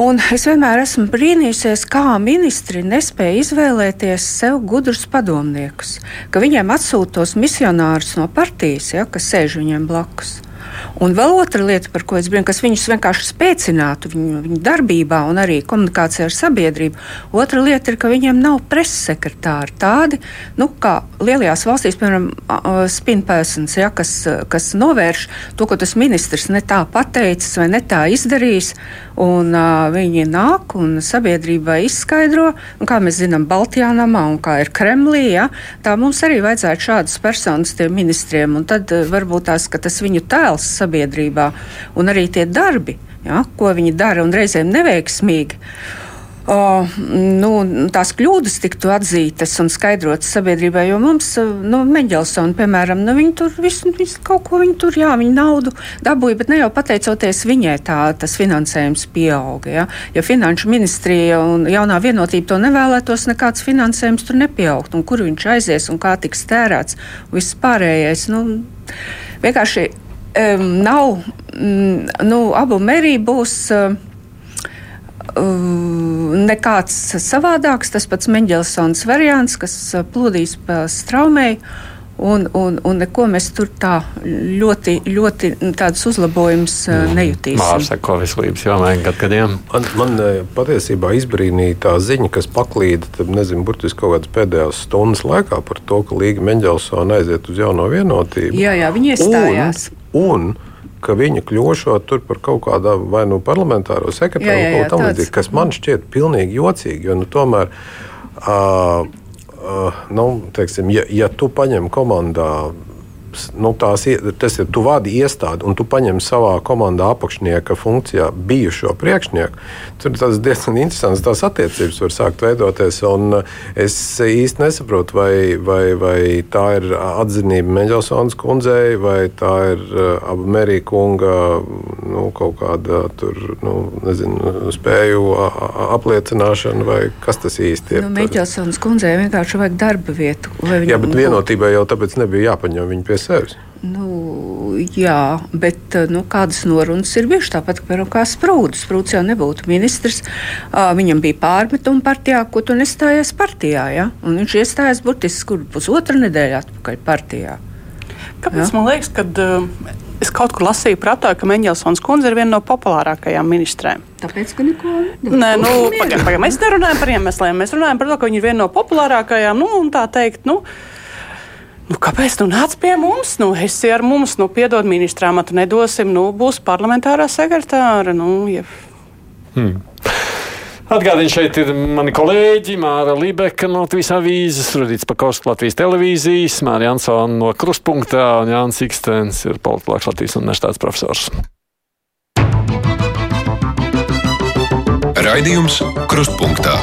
Un es vienmēr esmu brīnījusies, kā ministri nespēja izvēlēties sev gudrus padomniekus, ka viņiem atsūta tos misionārus no partijas, ja, kas sēž viņiem blakus. Un vēl otra lieta, par ko es brīnos, kas viņus vienkārši spēcinātu viņu, viņu darbībā un arī komunikācijā ar sabiedrību. Otra lieta ir, ka viņiem nav preses sekretāri tādi, nu, kā lielajās valstīs, piemēram, spinpēsons, ja, kas, kas novērš to, ko tas ministrs ne tā pateicis vai ne tā izdarījis. Un, uh, viņi nāk un sabiedrībai izskaidro, un, kā mēs zinām, Baltijā namā un kā ir Kremlī. Ja, tā mums arī vajadzētu šādas personas tiem ministriem, tad uh, varbūt tās, tas viņu tēls sabiedrībā un arī tie darbi, ja, ko viņi dara un reizēm neveiksmīgi. O, nu, tās kļūdas tiktu atzītas un skaidrotas sabiedrībai, jo mums, nu, Meģelsona, piemēram, nu, viņi tur visu, visu kaut ko viņi tur, jā, viņi naudu dabūja, bet ne jau pateicoties viņai tā, tas finansējums pieauga. Ja, ja finanšu ministrija un jaunā vienotība to nevēlētos, nekāds finansējums tur nepieaugt, un kur viņš aizies un kā tiks tērēts, viss pārējais, nu, vienkārši um, nav, um, nu, abu merī būs. Uh, nekāds savādāks. Tas pats Mendelsons variants, kas plūdīs pa straumei. Un, un, un neko mēs tur tā ļoti, ļoti tādus uzlabojumus mm. nejutīsim. Ko veselības jomā gad gadiem. Man, man patiesībā izbrīnīja tā ziņa, kas paklīda, tad, nezinu, burtiski kaut kādas pēdējās stundas laikā par to, ka Līga Mendelsona aiziet uz jauno vienotību. Jā, jā, viņi iestājās. Un, un ka viņa kļūšot tur par kaut kādu vai nu parlamentāro sekretāru vai kaut ko tamlīdzīgu, kas man šķiet pilnīgi jocīgi. Jo, nu, tomēr, uh, uh, nu, teiksim, ja, ja tu paņem komandā nu, tās, tas ir tu vadi iestādi un tu paņem savā komandā apakšnieka funkcijā bijušo priekšnieku. Tur tas diezgan interesants tās attiecības var sākt veidoties. Es īsti nesaprotu, vai, vai, vai tā ir atzinība Meģelsons kundzei, vai tā ir abu Merija kunga nu, kaut kāda tur, nu, nezinu, spēju apliecināšana, vai kas tas īsti ir. Nu, Meģelsons kundzei vienkārši vajag darba vietu. Jā, bet vienotībai jau tāpēc nebija jāpaņem viņa pie sevis. Nu, jā, bet nu, kādas norunas ir bijušas? Tāpat kā Sprūdis. Sprūdis jau nebūtu ministrs. Viņam bija pārmetumi partijā, ko tu nestājies partijā. Ja? Un viņš iestājās burtiski pusotru nedēļu atpakaļ partijā. Kāpēc ja? man liekas, ka uh, es kaut kur lasīju prātā, ka Mendelsons kundze ir viena no populārākajām ministrēm? Tāpēc, ka neko Nē, nu, paga, paga, mēs nerunājam par iemesliem. Mēs runājam par to, ka viņa ir viena no populārākajām. Nu, tā teikt, nu, Nu, kāpēc tu nāc pie mums? Nu, esi ar mums, nu, piedod ministrām, tu nedosim, nu, būs parlamentārā sekretāra. Nu, ja. hmm. Atgādini, šeit ir mani kolēģi Māra Libeka no Latvijas avīzes, Rudīts Pakovs Latvijas televīzijas, Māra Jansona no Kruspunktā un Jānis Ikstens ir politologs Latvijas universitātes profesors. Raidījums Krustpunktā.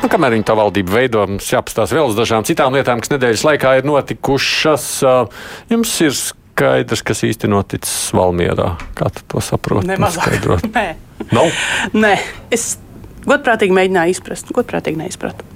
Nu, kamēr viņi tā valdību veido, mums jāpastāsta vēl uz dažām citām lietām, kas nedēļas laikā ir notikušas. Jums ir skaidrs, kas īsti noticis Valmierā. Kā tu to saproti? Nemazāk. Nē. No? Nē. Es godprātīgi mēģināju izprast, godprātīgi neizpratu.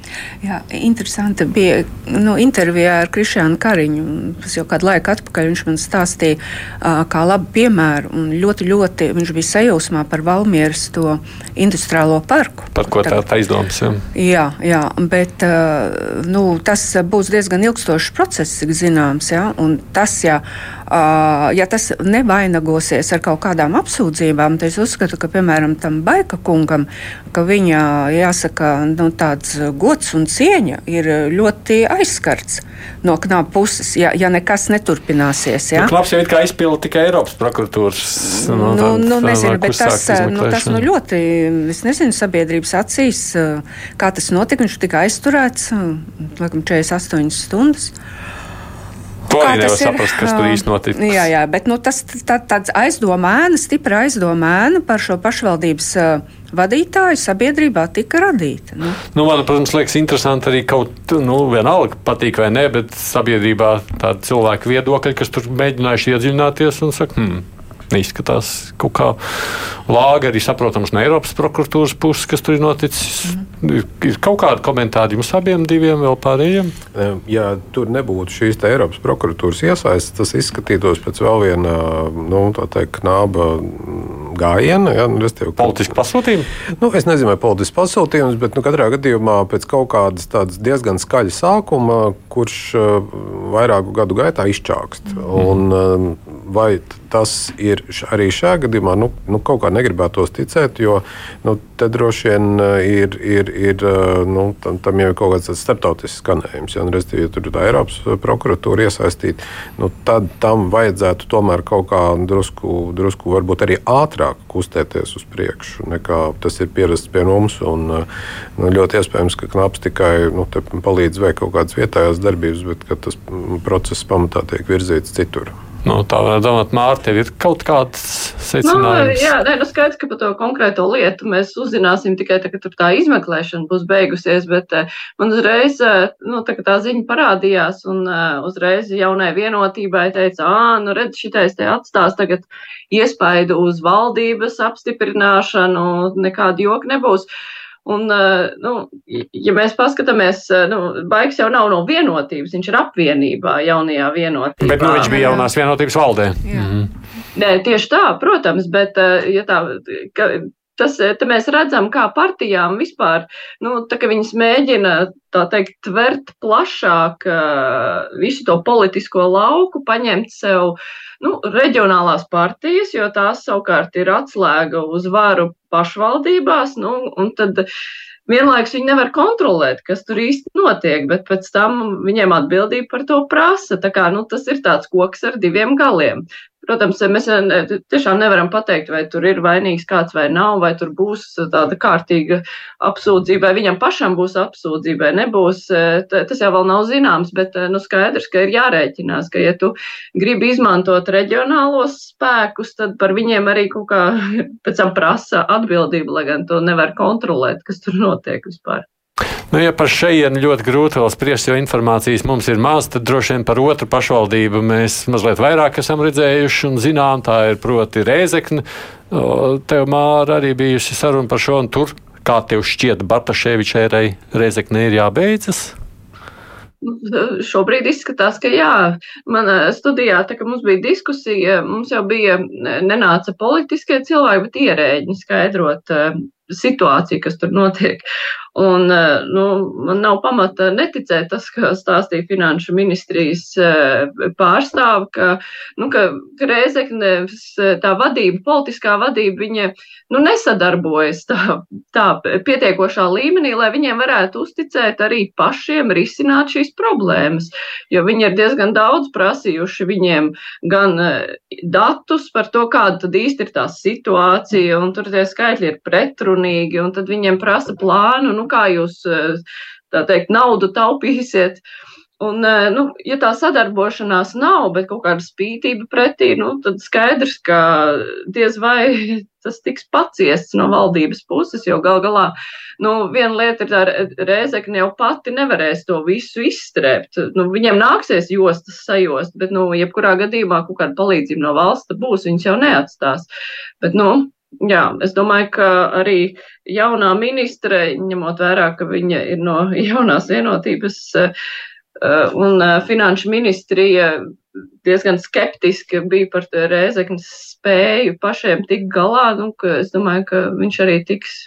Jā, interesanti bija nu, intervijā ar Krišānu Kariņu. Tas jau kādu laiku atpakaļ viņš man stāstīja, uh, kā labu piemēru. Ļoti, ļoti viņš bija sajūsmā par Valmieras to industriālo parku. Par ko tā, tā izdomas? Jā, jā, jā bet uh, nu, tas būs diezgan ilgstošs process, cik zināms. Jā, tas, ja, uh, ja tas nevainagosies ar kaut kādām apsūdzībām, tad es uzskatu, ka, piemēram, tam Baika kungam, ka viņa, jāsaka, nu, tāds gods gods un cieņa ir eh, ļoti aizskarts no knāpa puses, ja, ja nekas neturpināsies. Ja? Nu, Knaps jau ir kā izpilda tikai Eiropas prokuratūras. No, nu, nu, nezinu, bet tas, eh, nu, tas nu, ļoti, es nezinu, sabiedrības acīs, kā tas notika. Viņš tika aizturēts, laikam, 48 stundas. To arī nevar saprast, kas tur īsti notika. Jā, jā, bet nu, tas tā, tāds aizdomēna, stipra aizdomēna par šo pašvaldības uh, vadītāju sabiedrībā tika radīta. Nu. Nu, man, protams, liekas interesanti arī kaut nu, vienalga patīk vai nē, bet sabiedrībā tādi cilvēki viedokļi, kas tur mēģinājuši iedziļināties un saka, hmm, neizskatās kaut kā lāga arī saprotams no Eiropas prokuratūras puses, kas tur ir noticis. Mm. Ir, ir kaut kādi komentāri jums abiem diviem vēl pārējiem? Ja tur nebūtu šīs Eiropas prokuratūras iesaistas, tas izskatītos pēc vēl viena, nu, teikt, knāba gājiena. Ja, nu, Politiski pasūtījumi? Nu, es nezinu, vai politisks pasūtījums, bet nu, katrā gadījumā pēc kaut kādas diezgan skaļa sākuma, kurš uh, vairāku gadu gaitā izčākst. Mm. Un, vai tas ir arī šajā gadījumā, nu, nu kaut kā negribētos ticēt, jo nu, te droši vien uh, ir, ir, ir nu, tam, tam jau ir kaut kāds starptautisks skanējums. Ja, Respektīvi, ja tur ir Eiropas prokuratūra iesaistīta, nu, tad tam vajadzētu tomēr kaut kā drusku, drusku varbūt arī ātrāk kustēties uz priekšu, nekā tas ir pierasts pie mums. Un, nu, ļoti iespējams, ka knaps tikai nu, palīdz veikt kaut kādas vietējās darbības, bet tas process pamatā tiek virzīts citur. Nu, tā varētu domāt, Mārta, tev ir kaut kāds secinājums. Nu, jā, nē, nu skaidrs, ka par to konkrēto lietu mēs uzzināsim tikai tad, kad tā izmeklēšana būs beigusies, bet uh, man uzreiz, uh, nu, tā, tā ziņa parādījās un uh, uzreiz jaunai vienotībai teica, ā, nu, redz, šitais te atstās tagad iespaidu uz valdības apstiprināšanu, nekāda joka nebūs. Uh, Un, eh, nu, ja mēs paskatāmies, nu, Baigs jau nav no vienotības, viņš ir apvienībā, jaunajā vienotībā. Bet nu, viņš bija jaunās vienotības valdē. Jā. Mhm. Nē, tieši tā, protams, bet ja tā, ka, tas mēs redzam, kā partijām vispār, nu, tā, ka viņas mēģina, tā teikt, tvert plašāk visu to politisko lauku, paņemt sev nu, reģionālās partijas, jo tās savukārt ir atslēga uz varu pašvaldībās, nu, un tad vienlaikus viņi nevar kontrolēt, kas tur īsti notiek, bet pēc tam viņiem atbildība par to prasa. Tā kā, nu, tas ir tāds koks ar diviem galiem. Protams, mēs tiešām nevaram pateikt, vai tur ir vainīgs kāds vai nav, vai tur būs tāda kārtīga apsūdzība, vai viņam pašam būs apsūdzība, vai nebūs. Tas jau vēl nav zināms, bet nu, skaidrs, ka ir jārēķinās, ka, ja tu gribi izmantot reģionālos spēkus, tad par viņiem arī kaut kā pēc tam prasa atbildību, lai gan to nevar kontrolēt, kas tur notiek vispār. Nu, ja par šejienu ļoti grūti vēl spriest, jo informācijas mums ir maz, tad droši vien par otru pašvaldību mēs mazliet vairāk esam redzējuši un zinām, tā ir proti Rēzekne. Tev, Māra, arī bijusi saruna par šo, un tur, kā tev šķiet, Bartaševičērai Rēzekne ir jābeidzas? Šobrīd izskatās, ka jā. Manā studijā, tā mums bija diskusija, mums jau bija nenāca politiskie cilvēki, bet ierēģi skaidrot situāciju, kas tur notiek. Un, eh, nu, man nav pamata neticēt tas, ka stāstīja finanšu ministrijas eh, pārstāv, ka, nu, ka Reizeknes eh, tā vadība, politiskā vadība, viņa nu, nesadarbojas tā, tā pietiekošā līmenī, lai viņiem varētu uzticēt arī pašiem risināt šīs problēmas. Jo viņi ir diezgan daudz prasījuši viņiem gan datus par to, kāda tad īsti ir tā situācija, un tur tie skaitļi ir pretrunīgi, un tad viņiem prasa plānu. Nu, nu, kā jūs tā teikt, naudu taupīsiet. Un, nu, ja tā sadarbošanās nav, bet kaut kāda spītība pretī, nu, tad skaidrs, ka diez vai tas tiks paciests no valdības puses, jo gal galā, nu, viena lieta ir tā rēzekne jau pati nevarēs to visu izstrēpt. Nu, viņiem nāksies jostas sajost, bet, nu, jebkurā gadījumā kaut kāda palīdzība no valsts būs, viņas jau neatstās. Bet, nu, Jā, es domāju, ka arī jaunā ministre, ņemot vērā, ka viņa ir no jaunās vienotības eh, un eh, finanšu ministrija diezgan skeptiski bija par Rēzeknes spēju pašiem tikt galā, nu, ka es domāju, ka viņš arī tiks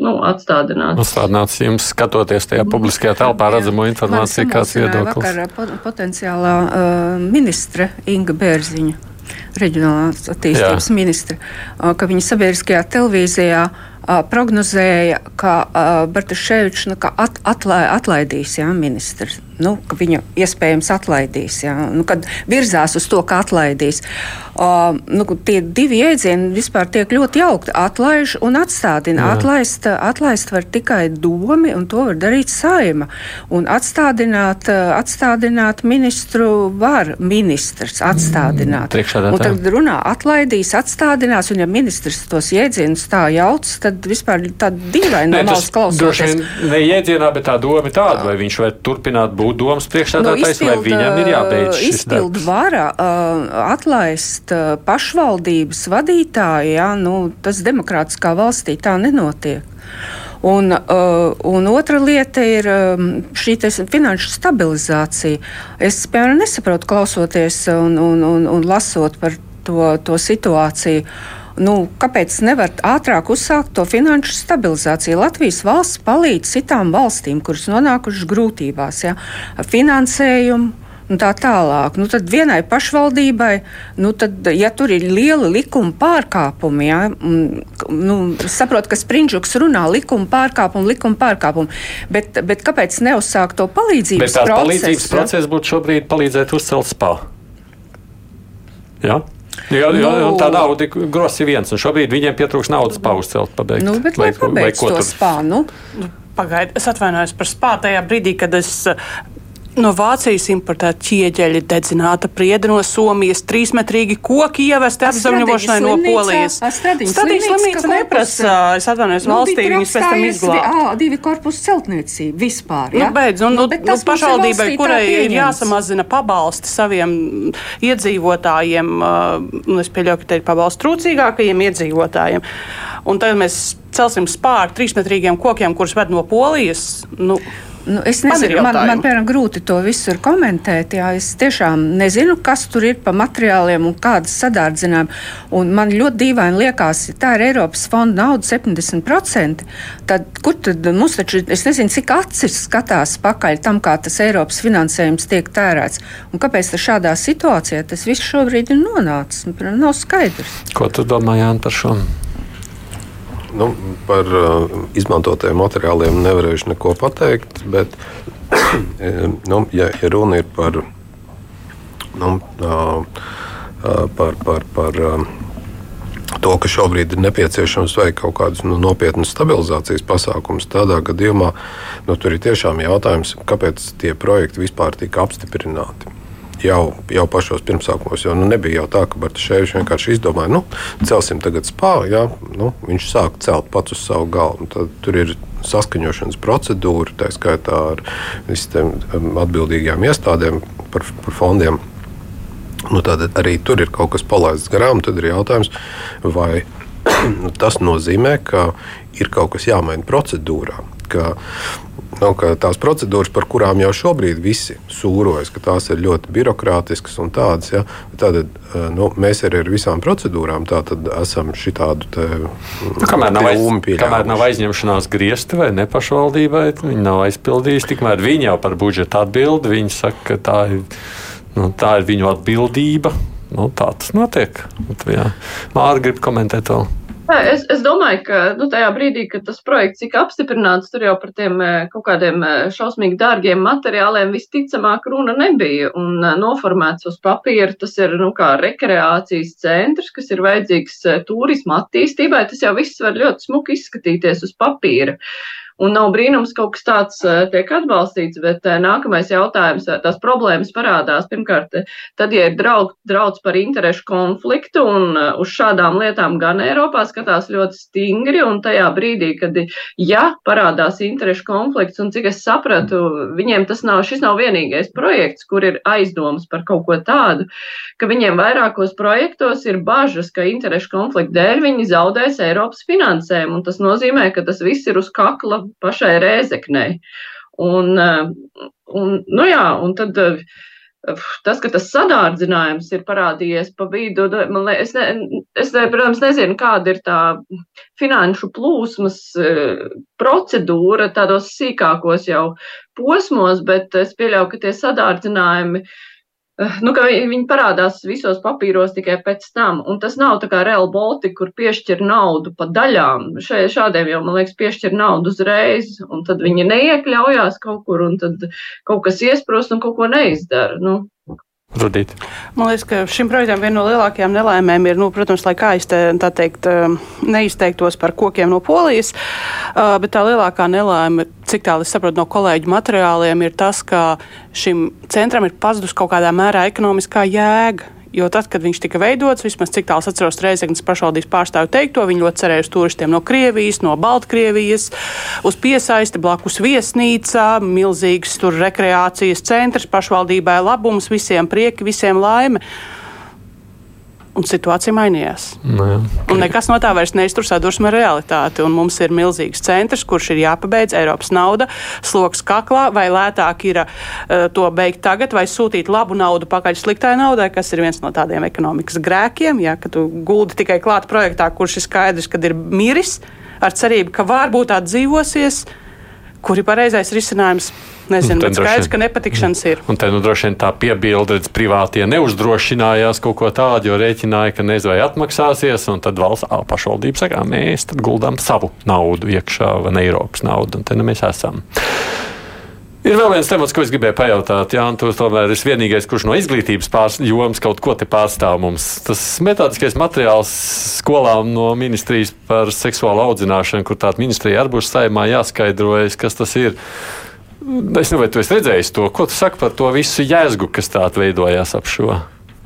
nu, atstādināts. Atstādināts jums skatoties tajā publiskajā telpā redzamo informāciju, kāds viedoklis. Vakar potenciālā uh, ministre Inga Bērziņa reģionālās attīstības Jā. ministra, ka viņa sabiedriskajā televīzijā prognozēja, ka Bartaševičs nu, at, atlai, atlaidīs jā, ministrs nu, ka viņu iespējams atlaidīs. Ja? Nu, kad virzās uz to, ka atlaidīs. Uh, nu, tie divi jēdzieni vispār tiek ļoti jaukti. Atlaiž un atstādina. Jā. Atlaist, atlaist var tikai domi, un to var darīt saima. Un atstādināt, atstādināt ministru var ministrs atstādināt. Mm, tad runā atlaidīs, atstādinās, un ja ministrs tos jēdzienus tā jauc, tad vispār tāda dīvaina no malas klausoties. Droši vien ne jēdzienā, bet tā doma ir tāda, vai viņš var turpināt būt būt domas priekšsēdētājs, nu, vai viņam ir jābeidz šis izpildu vara uh, atlaist uh, pašvaldības vadītāju, jā, nu, tas demokrātiskā valstī tā nenotiek. Un, uh, un otra lieta ir um, šī finanšu stabilizācija. Es, piemēram, nesaprotu, klausoties un, un, un, un lasot par to, to situāciju. Nu, kāpēc nevar ātrāk uzsākt to finanšu stabilizāciju? Latvijas valsts palīdz citām valstīm, kuras nonākušas grūtībās, ja, finansējumu, un tā tālāk. Nu, tad vienai pašvaldībai, nu, tad, ja tur ir lieli likuma pārkāpumi, ja, nu, saprotu, ka Sprindžuks runā likuma pārkāpumu, likuma pārkāpumu, bet, bet kāpēc neuzsākt to palīdzības bet procesu? Palīdzības process būtu šobrīd palīdzēt uzcelt spā. Ja? Jā, jā, nu, tā nauda ir grosi viens, un šobrīd viņiem pietrūks naudas pauzcelt, pabeigt. Nu, bet, lai, lai pabeigts to spānu. Nu, Pagaidiet, es atvainojos par spāru tajā brīdī, kad es No Vācijas importēta ķieģeļa, dedzināta priede no Somijas, trīsmetrīgi koki ievesti apzaļņošanai no Polijas. Stradīņas slimnīca neprasa, es atvainojos nu, valstī, viņas pēc tam izglābt. Divi korpusu celtniecība vispār. Ja? Nu, beidz, un, nu, nu, pašvaldībai, kurai ir jāsamazina pabalsti saviem iedzīvotājiem, un es pieļauju, ka te ir pabalsti trūcīgākajiem iedzīvotājiem. Un tagad mēs celsim spāru trīsmetrīgiem kokiem, kurus ved no Polijas. Nu, Nu, es nezinu, man, man, man piemēram, grūti to visu komentēt. Jā, es tiešām nezinu, kas tur ir pa materiāliem un kādas sadārdzinājumi. Un man ļoti dīvaini liekas, ja tā ir Eiropas fonda nauda 70%. Tad, kur tad mums taču, es nezinu, cik acis skatās pakaļ tam, kā tas Eiropas finansējums tiek tērēts. Un kāpēc šādā situācijā tas viss šobrīd ir nonācis? Man nav skaidrs. Ko tu domā, Jāni, par šo? Nu, par uh, izmantotajiem materiāliem nevarēšu neko pateikt, bet, nu, ja, ja runa ir par, nu, uh, uh, par, par, par uh, to, ka šobrīd ir nepieciešams veikt kaut kādus nu, nopietnus stabilizācijas pasākumus, tādā gadījumā nu, tur ir tiešām jautājums, kāpēc tie projekti vispār tika apstiprināti jau, jau pašos pirmsākumos. Jo nu, nebija jau tā, ka Bartaševičs vienkārši izdomāja, nu, celsim tagad spāru. Ja? Nu, viņš sāk celt pats uz savu galvu. Tad tur ir saskaņošanas procedūra, tā skaitā ar visiem um, atbildīgajām iestādēm par, par fondiem. Nu, tad arī tur ir kaut kas palaists garām. Tad ir jautājums, vai tas nozīmē, ka ir kaut kas jāmaina procedūrā. Ka, Nu, tās procedūras, par kurām jau šobrīd visi sūrojas, ka tās ir ļoti birokrātiskas un tādas, ja, tad eh, nu, mēs arī ar visām procedūrām esam šitādu te, nu, kamēr, nav aiz, kamēr nav aizņemšanās griezti vai ne pašvaldībai, viņi nav aizpildījuši, tikmēr viņi jau par budžetu atbild, viņi saka, ka tā ir, nu, tā ir viņu atbildība. Nu, tā tas notiek. Mārta grib komentēt to. Es, es domāju, ka nu, tajā brīdī, kad tas projekts tika apstiprināts, tur jau par tiem eh, kaut kādiem eh, šausmīgi dārgiem materiāliem visticamāk runa nebija. Un eh, noformēts uz papīra tas ir nu, kā rekreācijas centrs, kas ir vajadzīgs turisma attīstībai. Tas jau viss var ļoti smuki izskatīties uz papīra. Un nav brīnums, ka kaut kas tāds eh, tiek atbalstīts, bet eh, nākamais jautājums, eh, tās problēmas parādās. Pirmkārt, tad, ja ir draud, draudz par interešu konfliktu, un uz šādām lietām gan Eiropā skatās ļoti stingri, un tajā brīdī, kad, ja parādās interešu konflikts, un cik es sapratu, viņiem tas nav, šis nav vienīgais projekts, kur ir aizdomas par kaut ko tādu, ka viņiem vairākos projektos ir bažas, ka interešu konflikta dēļ viņi zaudēs Eiropas finansējumu, un tas nozīmē, ka tas viss ir uz kakla pašai Rēzeknei. Un, eh, un, nu jā, un tad eh, tas, ka tas sadārdzinājums ir parādījies pa vidu, man liekas, es, ne, es protams, nezinu, kāda ir tā finanšu plūsmas eh, procedūra tādos sīkākos jau posmos, bet es pieļauju, ka tie sadārdzinājumi uh, nu, ka viņi parādās visos papīros tikai pēc tam. Un tas nav tā kā Real Baltica, kur piešķir naudu pa daļām. Šai, šādiem jau, man liekas, piešķir naudu uzreiz, un tad viņi neiekļaujās kaut kur, un tad kaut kas iesprost un kaut ko neizdara. Nu, Rudīt. Man liekas, ka šim projektam viena no lielākajām nelaimēm ir, nu, protams, lai kā es te tā teikt, um, neizteiktos par kokiem no polijas, uh, bet tā lielākā nelaime, cik tālu es saprotu no kolēģu materiāliem, ir tas, ka šim centram ir pazudus kaut kādā mērā ekonomiskā jēga. Jo tad, kad viņš tika veidots, vismaz cik tālu atceros Reizeknas pašvaldības pārstāvu teikto, viņi ļoti cerēja uz turistiem no Krievijas, no Baltkrievijas, uz piesaisti blakus viesnīca, milzīgs tur rekreācijas centrs, pašvaldībai labums, visiem prieki, visiem laime un situācija mainījās. Nu, jā, okay. Un nekas no tā vairs neiztur sadursmi ar realitāti. Mums ir milzīgs centrs, kurš ir jāpabeidz Eiropas nauda, sloks kaklā, vai lētāk ir uh, to beigt tagad, vai sūtīt labu naudu pakaļ sliktai naudai, kas ir viens no tādiem ekonomikas grēkiem. Ja, ka tu guldi tikai klāt projektā, kurš ir skaidrs, kad ir miris, ar cerību, ka varbūt atdzīvosies, kur ir pareizais risinājums. Nezinu, bet skaidrs, ka nepatikšanas ir. Un te nu droši vien tā piebilde, redz, privātie neuzdrošinājās kaut ko tādu, jo rēķināja, ka nezinu, vai atmaksāsies, un tad valsts pašvaldība saka, mēs guldām savu naudu iekšā, vai ne Eiropas naudu, un te nu mēs esam. Ir vēl viens temats, ko es gribēju pajautāt. Jā, tu tomēr esi vienīgais, kurš no izglītības pārs, jomas kaut ko te pārstāv mums. Tas metodiskais materiāls skolām no ministrijas par seksuālu audzināšanu, kur tāda ministrija arī būs saimā jāskaidrojas, kas tas ir. Es nezinu, vai tu esi redzējis to. Ko tu saki par to visu jēzgu, kas tādā veidojās ap šo?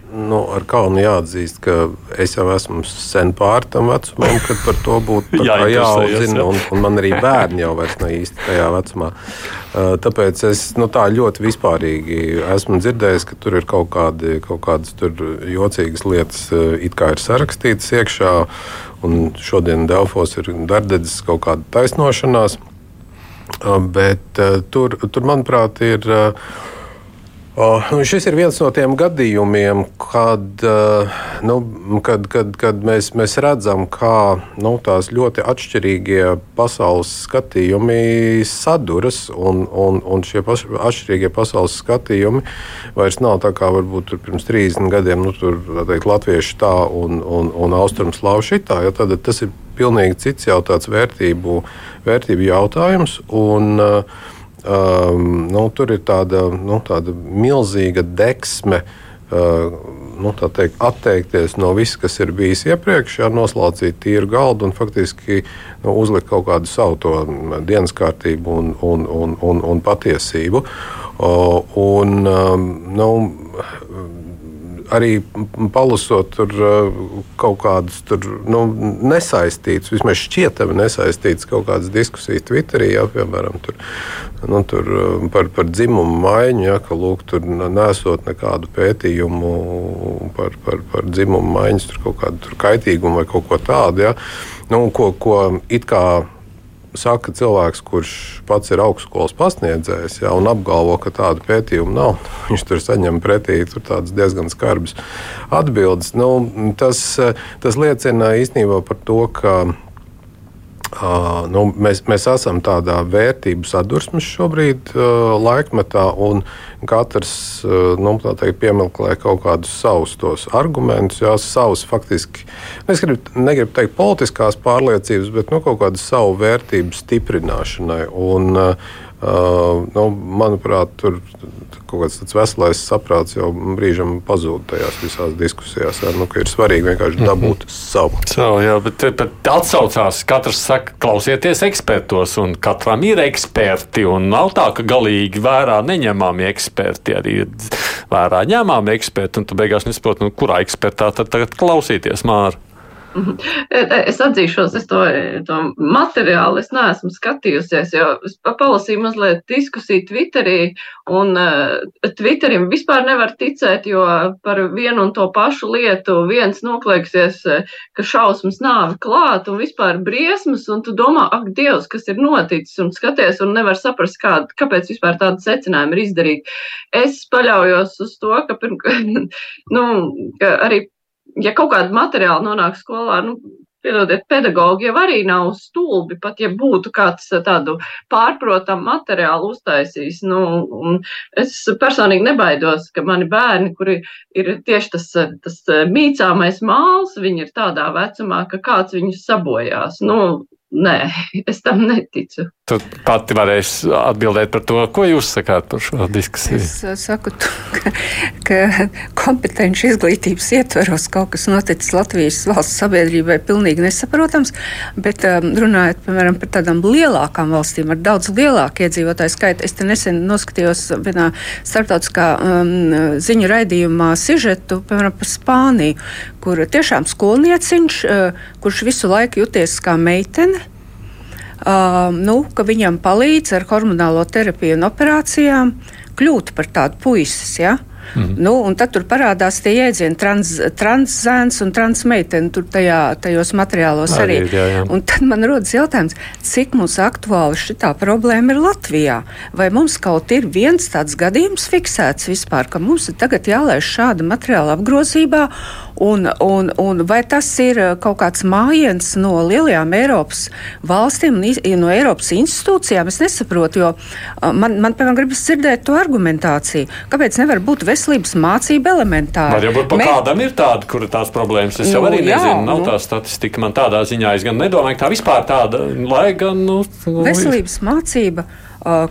Nu, ar kaunu jāatzīst, ka es jau esmu sen pāri tam vecumam, kad par to būtu Jā, jāuzzina. jā. Un, un man arī bērni jau vairs nav īsti tajā vecumā. Uh, Tāpēc es nu, tā ļoti vispārīgi esmu dzirdējis, ka tur ir kaut, kādi, kaut kādas jocīgas lietas, uh, it kā ir sarakstītas iekšā. Un šodien Delfos ir darbdedzis kaut kāda taisnošanās. Uh, Bet uh, tur, tur, manuprāt, ir. Uh, Uh, šis ir viens no tiem gadījumiem, kad, uh, nu, kad, kad, kad mēs, mēs redzam, kā nu, tās ļoti atšķirīgie pasaules skatījumi saduras. Un, un, un šie paš, atšķirīgie pasaules skatījumi vairs nav tā kā varbūt pirms 30 gadiem, nu, tur teikt, latvieši tā un, un, un austrumslāvu šitā. Ja, tad tas ir pilnīgi cits jau tāds vērtību, vērtību jautājums. Un, uh, Um, nu, tur ir tāda, nu, tāda milzīga deksme. Uh, nu, teikt, atteikties no viss, kas ir bijis iepriekš, jā, noslaucīt tīru galdu un faktiski nu, uzlikt kaut kādu savu dienas kārtību un, un, un, un, un patiesību. Uh, un, um, nu, arī palasot tur, kaut kādas tur, nu, nesaistītas, vismaz šķietami nesaistītas kaut kādas diskusijas Twitterī, jā, piemēram, tur, nu, tur par, par dzimumu maiņu, jā, ka lūk, tur nesot nekādu pētījumu par, par, par dzimumu maiņas, tur kaut kādu tur kaitīgumu vai kaut ko tādu, jā, nu, ko, ko it kā saka cilvēks, kurš pats ir augstskolas pasniedzējs ja, un apgalvo, ka tādu pētījumu nav. Viņš tur saņem pretī tur diezgan skarbas atbildes. Nu, tas, tas liecina īstenībā par to, ka Uh, nu, mēs, mēs esam tādā vērtību sadursmes šobrīd uh, laikmetā, un katrs uh, nu, teikt, piemeklē kaut kādus savus tos argumentus, jā, savus faktiski, es gribu, negribu teikt politiskās pārliecības, bet nu, kaut kādu savu vērtību stiprināšanai. Un, uh, Uh, nu, manuprāt, tur kaut kāds veselais saprāts jau brīžam pazūd tajās visās diskusijās. Jā, nu, ir svarīgi vienkārši dabūt mm -hmm. savu. Savu, jā, bet, bet atsaucās, katrs saka, klausieties ekspertos, un katram ir eksperti. Nav tā, ka galīgi vērā neņemami eksperti, arī vērā ņemami eksperti, un tu beigās nesaproti, nu, kurā ekspertā tad tagad klausīties māri. Es atzīšos, es to, to materiālu es neesmu skatījusies, jo es palasīju mazliet diskusiju Twitterī, un uh, Twitterim vispār nevar ticēt, jo par vienu un to pašu lietu viens noklieksies, ka šausmas nāvi klāt un vispār briesmas, un tu domā, ak, Dievs, kas ir noticis, un skaties, un nevar saprast, kā, kāpēc vispār tādu secinājumu ir izdarīt. Es paļaujos uz to, ka, pirm, nu, ka arī ja kaut kāda materiāla nonāk skolā, nu, piedodiet, pedagogi jau arī nav stulbi, pat ja būtu kāds tādu pārprotamu materiālu uztaisījis. Nu, es personīgi nebaidos, ka mani bērni, kuri ir tieši tas, tas mīcāmais māls, viņi ir tādā vecumā, ka kāds viņus sabojās. Nu, nē, es tam neticu. Tu pati varēsi atbildēt par to, ko jūs sakāt par šo diskusiju. Es uh, saku, tu, ka, ka kompetenci izglītības ietveros kaut kas noticis Latvijas valsts sabiedrībai pilnīgi nesaprotams, bet um, runājot, piemēram, par tādām lielākām valstīm ar daudz lielāku iedzīvotāju skaitu, es te nesen noskatījos vienā starptautiskā um, ziņu raidījumā sižetu, piemēram, par Spāniju, kur tiešām skolnieciņš, uh, kurš visu laiku jūties kā meitene, uh, nu, ka viņam palīdz ar hormonālo terapiju un operācijām kļūt par tādu puisis. Ja? Mm. Nu, un tad tur parādās tie jēdzieni, trans, transzēns un transmeitene, tur tajā, tajos materiālos arī. arī. Jā, jā. Un tad man rodas jautājums, cik mums aktuāli šī problēma ir Latvijā? Vai mums kaut ir viens tāds gadījums fiksēts vispār, ka mums ir tagad jālaiž šāda materiāla apgrozībā? Un, un, un vai tas ir uh, kaut kāds mājiens no lielajām Eiropas valstīm un no Eiropas institūcijām? Es nesaprotu, jo uh, man, man piemēram, gribas dzirdēt to argumentāciju. Kāpēc nevar būt veselības mācība elementāra? Varbūt pa Mē... kādam ir tāda, kur tās problēmas. Es nu, jau arī jā, nezinu, nav nu... tā statistika man tādā ziņā. Es gan nedomāju, ka tā vispār tāda, lai gan. Nu, nu, veselības mācība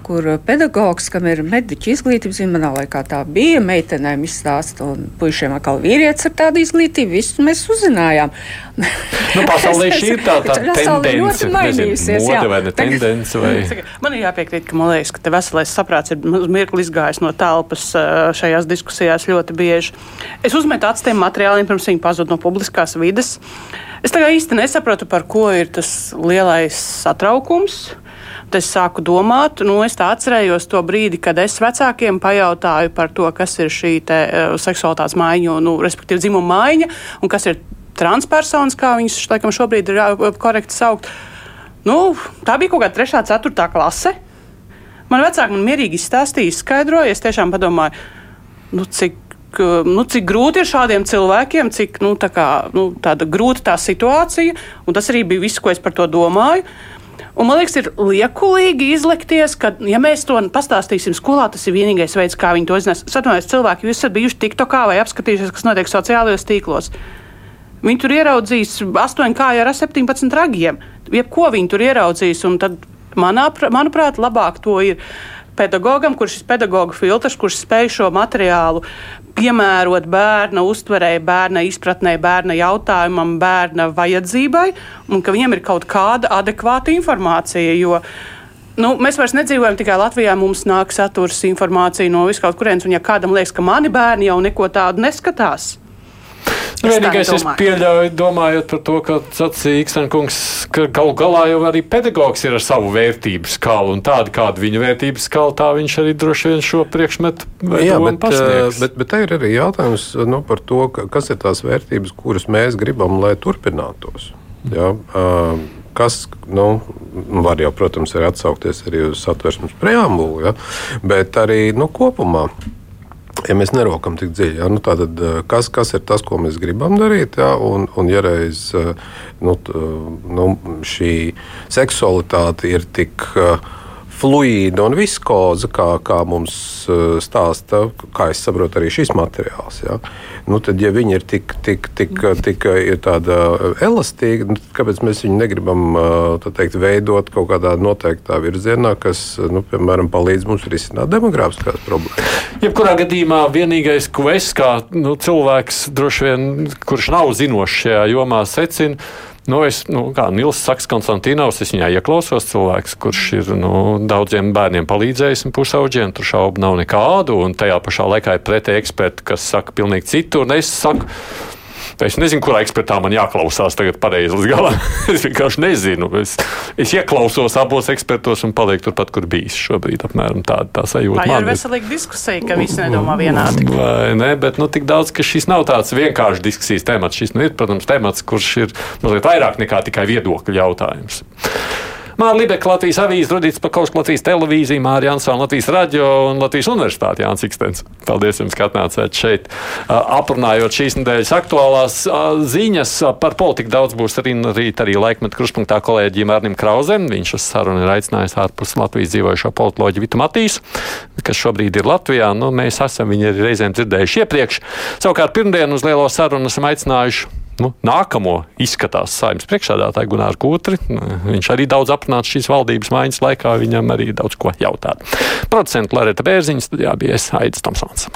kur pedagogs, kam ir mediķa izglītība, zina, manā laikā tā bija, meitenēm izstāsta, un puišiem atkal vīrietis ar tādu izglītību, visu mēs uzzinājām. nu, pasaulē šī ir tā, tā tendence, nezinu, mode vai tendence. Vai... Man ir jāpiekrīt, ka man liekas, ka te veselais saprāts ir mirkli izgājis no telpas šajās diskusijās ļoti bieži. Es uzmetu atstiem materiāliem, pirms viņi pazud no publiskās vides. Es tagad īsti nesaprotu, par ko ir tas lielais satraukums. Tad es sāku domāt, nu, es tā atcerējos to brīdi, kad es vecākiem pajautāju par to, kas ir šī te, uh, seksualitātes maiņa, nu, respektīvi dzimuma maiņa, un kas ir transpersonas, kā viņas laikam šobrīd ir korekti saukt. Nu, tā bija kaut kāda 3. un 4. klase. Man vecāki man mierīgi izstāstīja, izskaidroja. Es tiešām padomāju, nu, cik nu, cik grūti ir šādiem cilvēkiem, cik nu, tā kā, nu, grūta tā situācija. Tas arī bija viss, ko es par to domāju. Un man liekas, ir liekulīgi izlikties, ka, ja mēs to pastāstīsim skolā, tas ir vienīgais veids, kā viņi to zinās. Atvainojos, cilvēki, jūs esat bijuši TikTokā vai apskatījušies, kas notiek sociālajos tīklos. Viņi tur ieraudzīs astoņu kāju ar 17 ragiem. Jebko viņi tur ieraudzīs, un tad, manā, manuprāt, labāk to ir pedagogam, kurš ir pedagoģa filtrs, kurš spēj šo materiālu piemērot bērna uztverēji, bērna izpratnē, bērna jautājumam, bērna vajadzībai, un ka viņiem ir kaut kāda adekvāta informācija. Jo, Nu, mēs vairs nedzīvojam tikai Latvijā. Mums nāk saturs informācija no viskaut kurienes. Un, ja kādam liekas, ka mani bērni jau neko tādu neskatās, Nu, vienīgais, es pieļauju, domājot par to, ka sacīja Ikstenkungs, ka galu galā jau arī pedagogs ir ar savu vērtību skalu, un tāda, kāda viņa vērtības skala, tā viņš arī droši vien šo priekšmetu Jā, bet, pasniegs. bet, bet te ir arī jautājums nu, par to, ka, kas ir tās vērtības, kuras mēs gribam, lai turpinātos. Jā, kas, nu, var jau, protams, arī atsaukties arī uz satversmes preambulu, ja, bet arī nu, kopumā ja mēs nerokam tik dziļi, ja, nu, tad eh, kas, kas ir tas, ko mēs gribam darīt? Ja, un, un ja reiz eh, nu, nu, šī seksualitāte ir tik. Uh, fluīda un viskoza, kā, kā mums eh, stāsta, kā es saprotu, arī šis materiāls. Ja? Nu, tad, ja viņi ir tik, tik, tik, tik ir tāda elastīga, nu, kāpēc mēs viņu negribam eh, teikt, veidot kaut kādā noteiktā virzienā, kas, nu, piemēram, palīdz mums risināt demogrāfiskās problēmas? Jebkurā gadījumā vienīgais, ko es kā nu, cilvēks, droši vien, kurš nav zinošs šajā jomā, secinu, Nu, es, nu, kā Nils saka, Konstantīnos, es viņā ieklausos cilvēks, kurš ir nu, daudziem bērniem palīdzējis un pusauģiem, tur šaubu nav nekādu, un tajā pašā laikā ir pretēji eksperti, kas saka pilnīgi citu, un es saku, Es nezinu, kurā ekspertā man jāklausās tagad pareizi līdz galam. es vienkārši nezinu. Es, es ieklausos abos ekspertos un palieku turpat, kur bijis šobrīd. Apmēram tāda tā sajūta. Tā ir veselīga diskusija, ka visi nedomā vienādi. Vai ne, bet nu, tik daudz, ka šis nav tāds vienkārši diskusijas temats. Šis nu, ir, protams, temats, kurš ir mazliet vairāk nekā tikai viedokļu jautājums. Mārija Libeka, Latvijas avīze, Rudīts Pakausks, Latvijas televīzija, Mārija Ansona, Latvijas radio un Latvijas universitāte Jānis Ikstens. Paldies jums, ka atnācāt šeit. Aprunājot šīs nedēļas aktuālās ziņas par politiku, daudz būs arī rīt arī laikmetu kruspunktā kolēģiem Arnim Krauzem. Viņš uz sarunu ir aicinājis ārpus Latvijas dzīvojušo politoloģu Vitu Matīs, kas šobrīd ir Latvijā. Nu, mēs esam viņu arī reizēm dzirdējuši iepriekš. Savukārt pirmdien uz lielo sarunu esam aicinājuši nu, nākamo izskatās saimnes priekšsēdētāju Gunārs Kūtri. Viņš arī daudz aprunāts šīs valdības maiņas laikā, viņam arī daudz ko jautāt. Producents Loreta Bērziņa studijā bija Aidis Tomsons.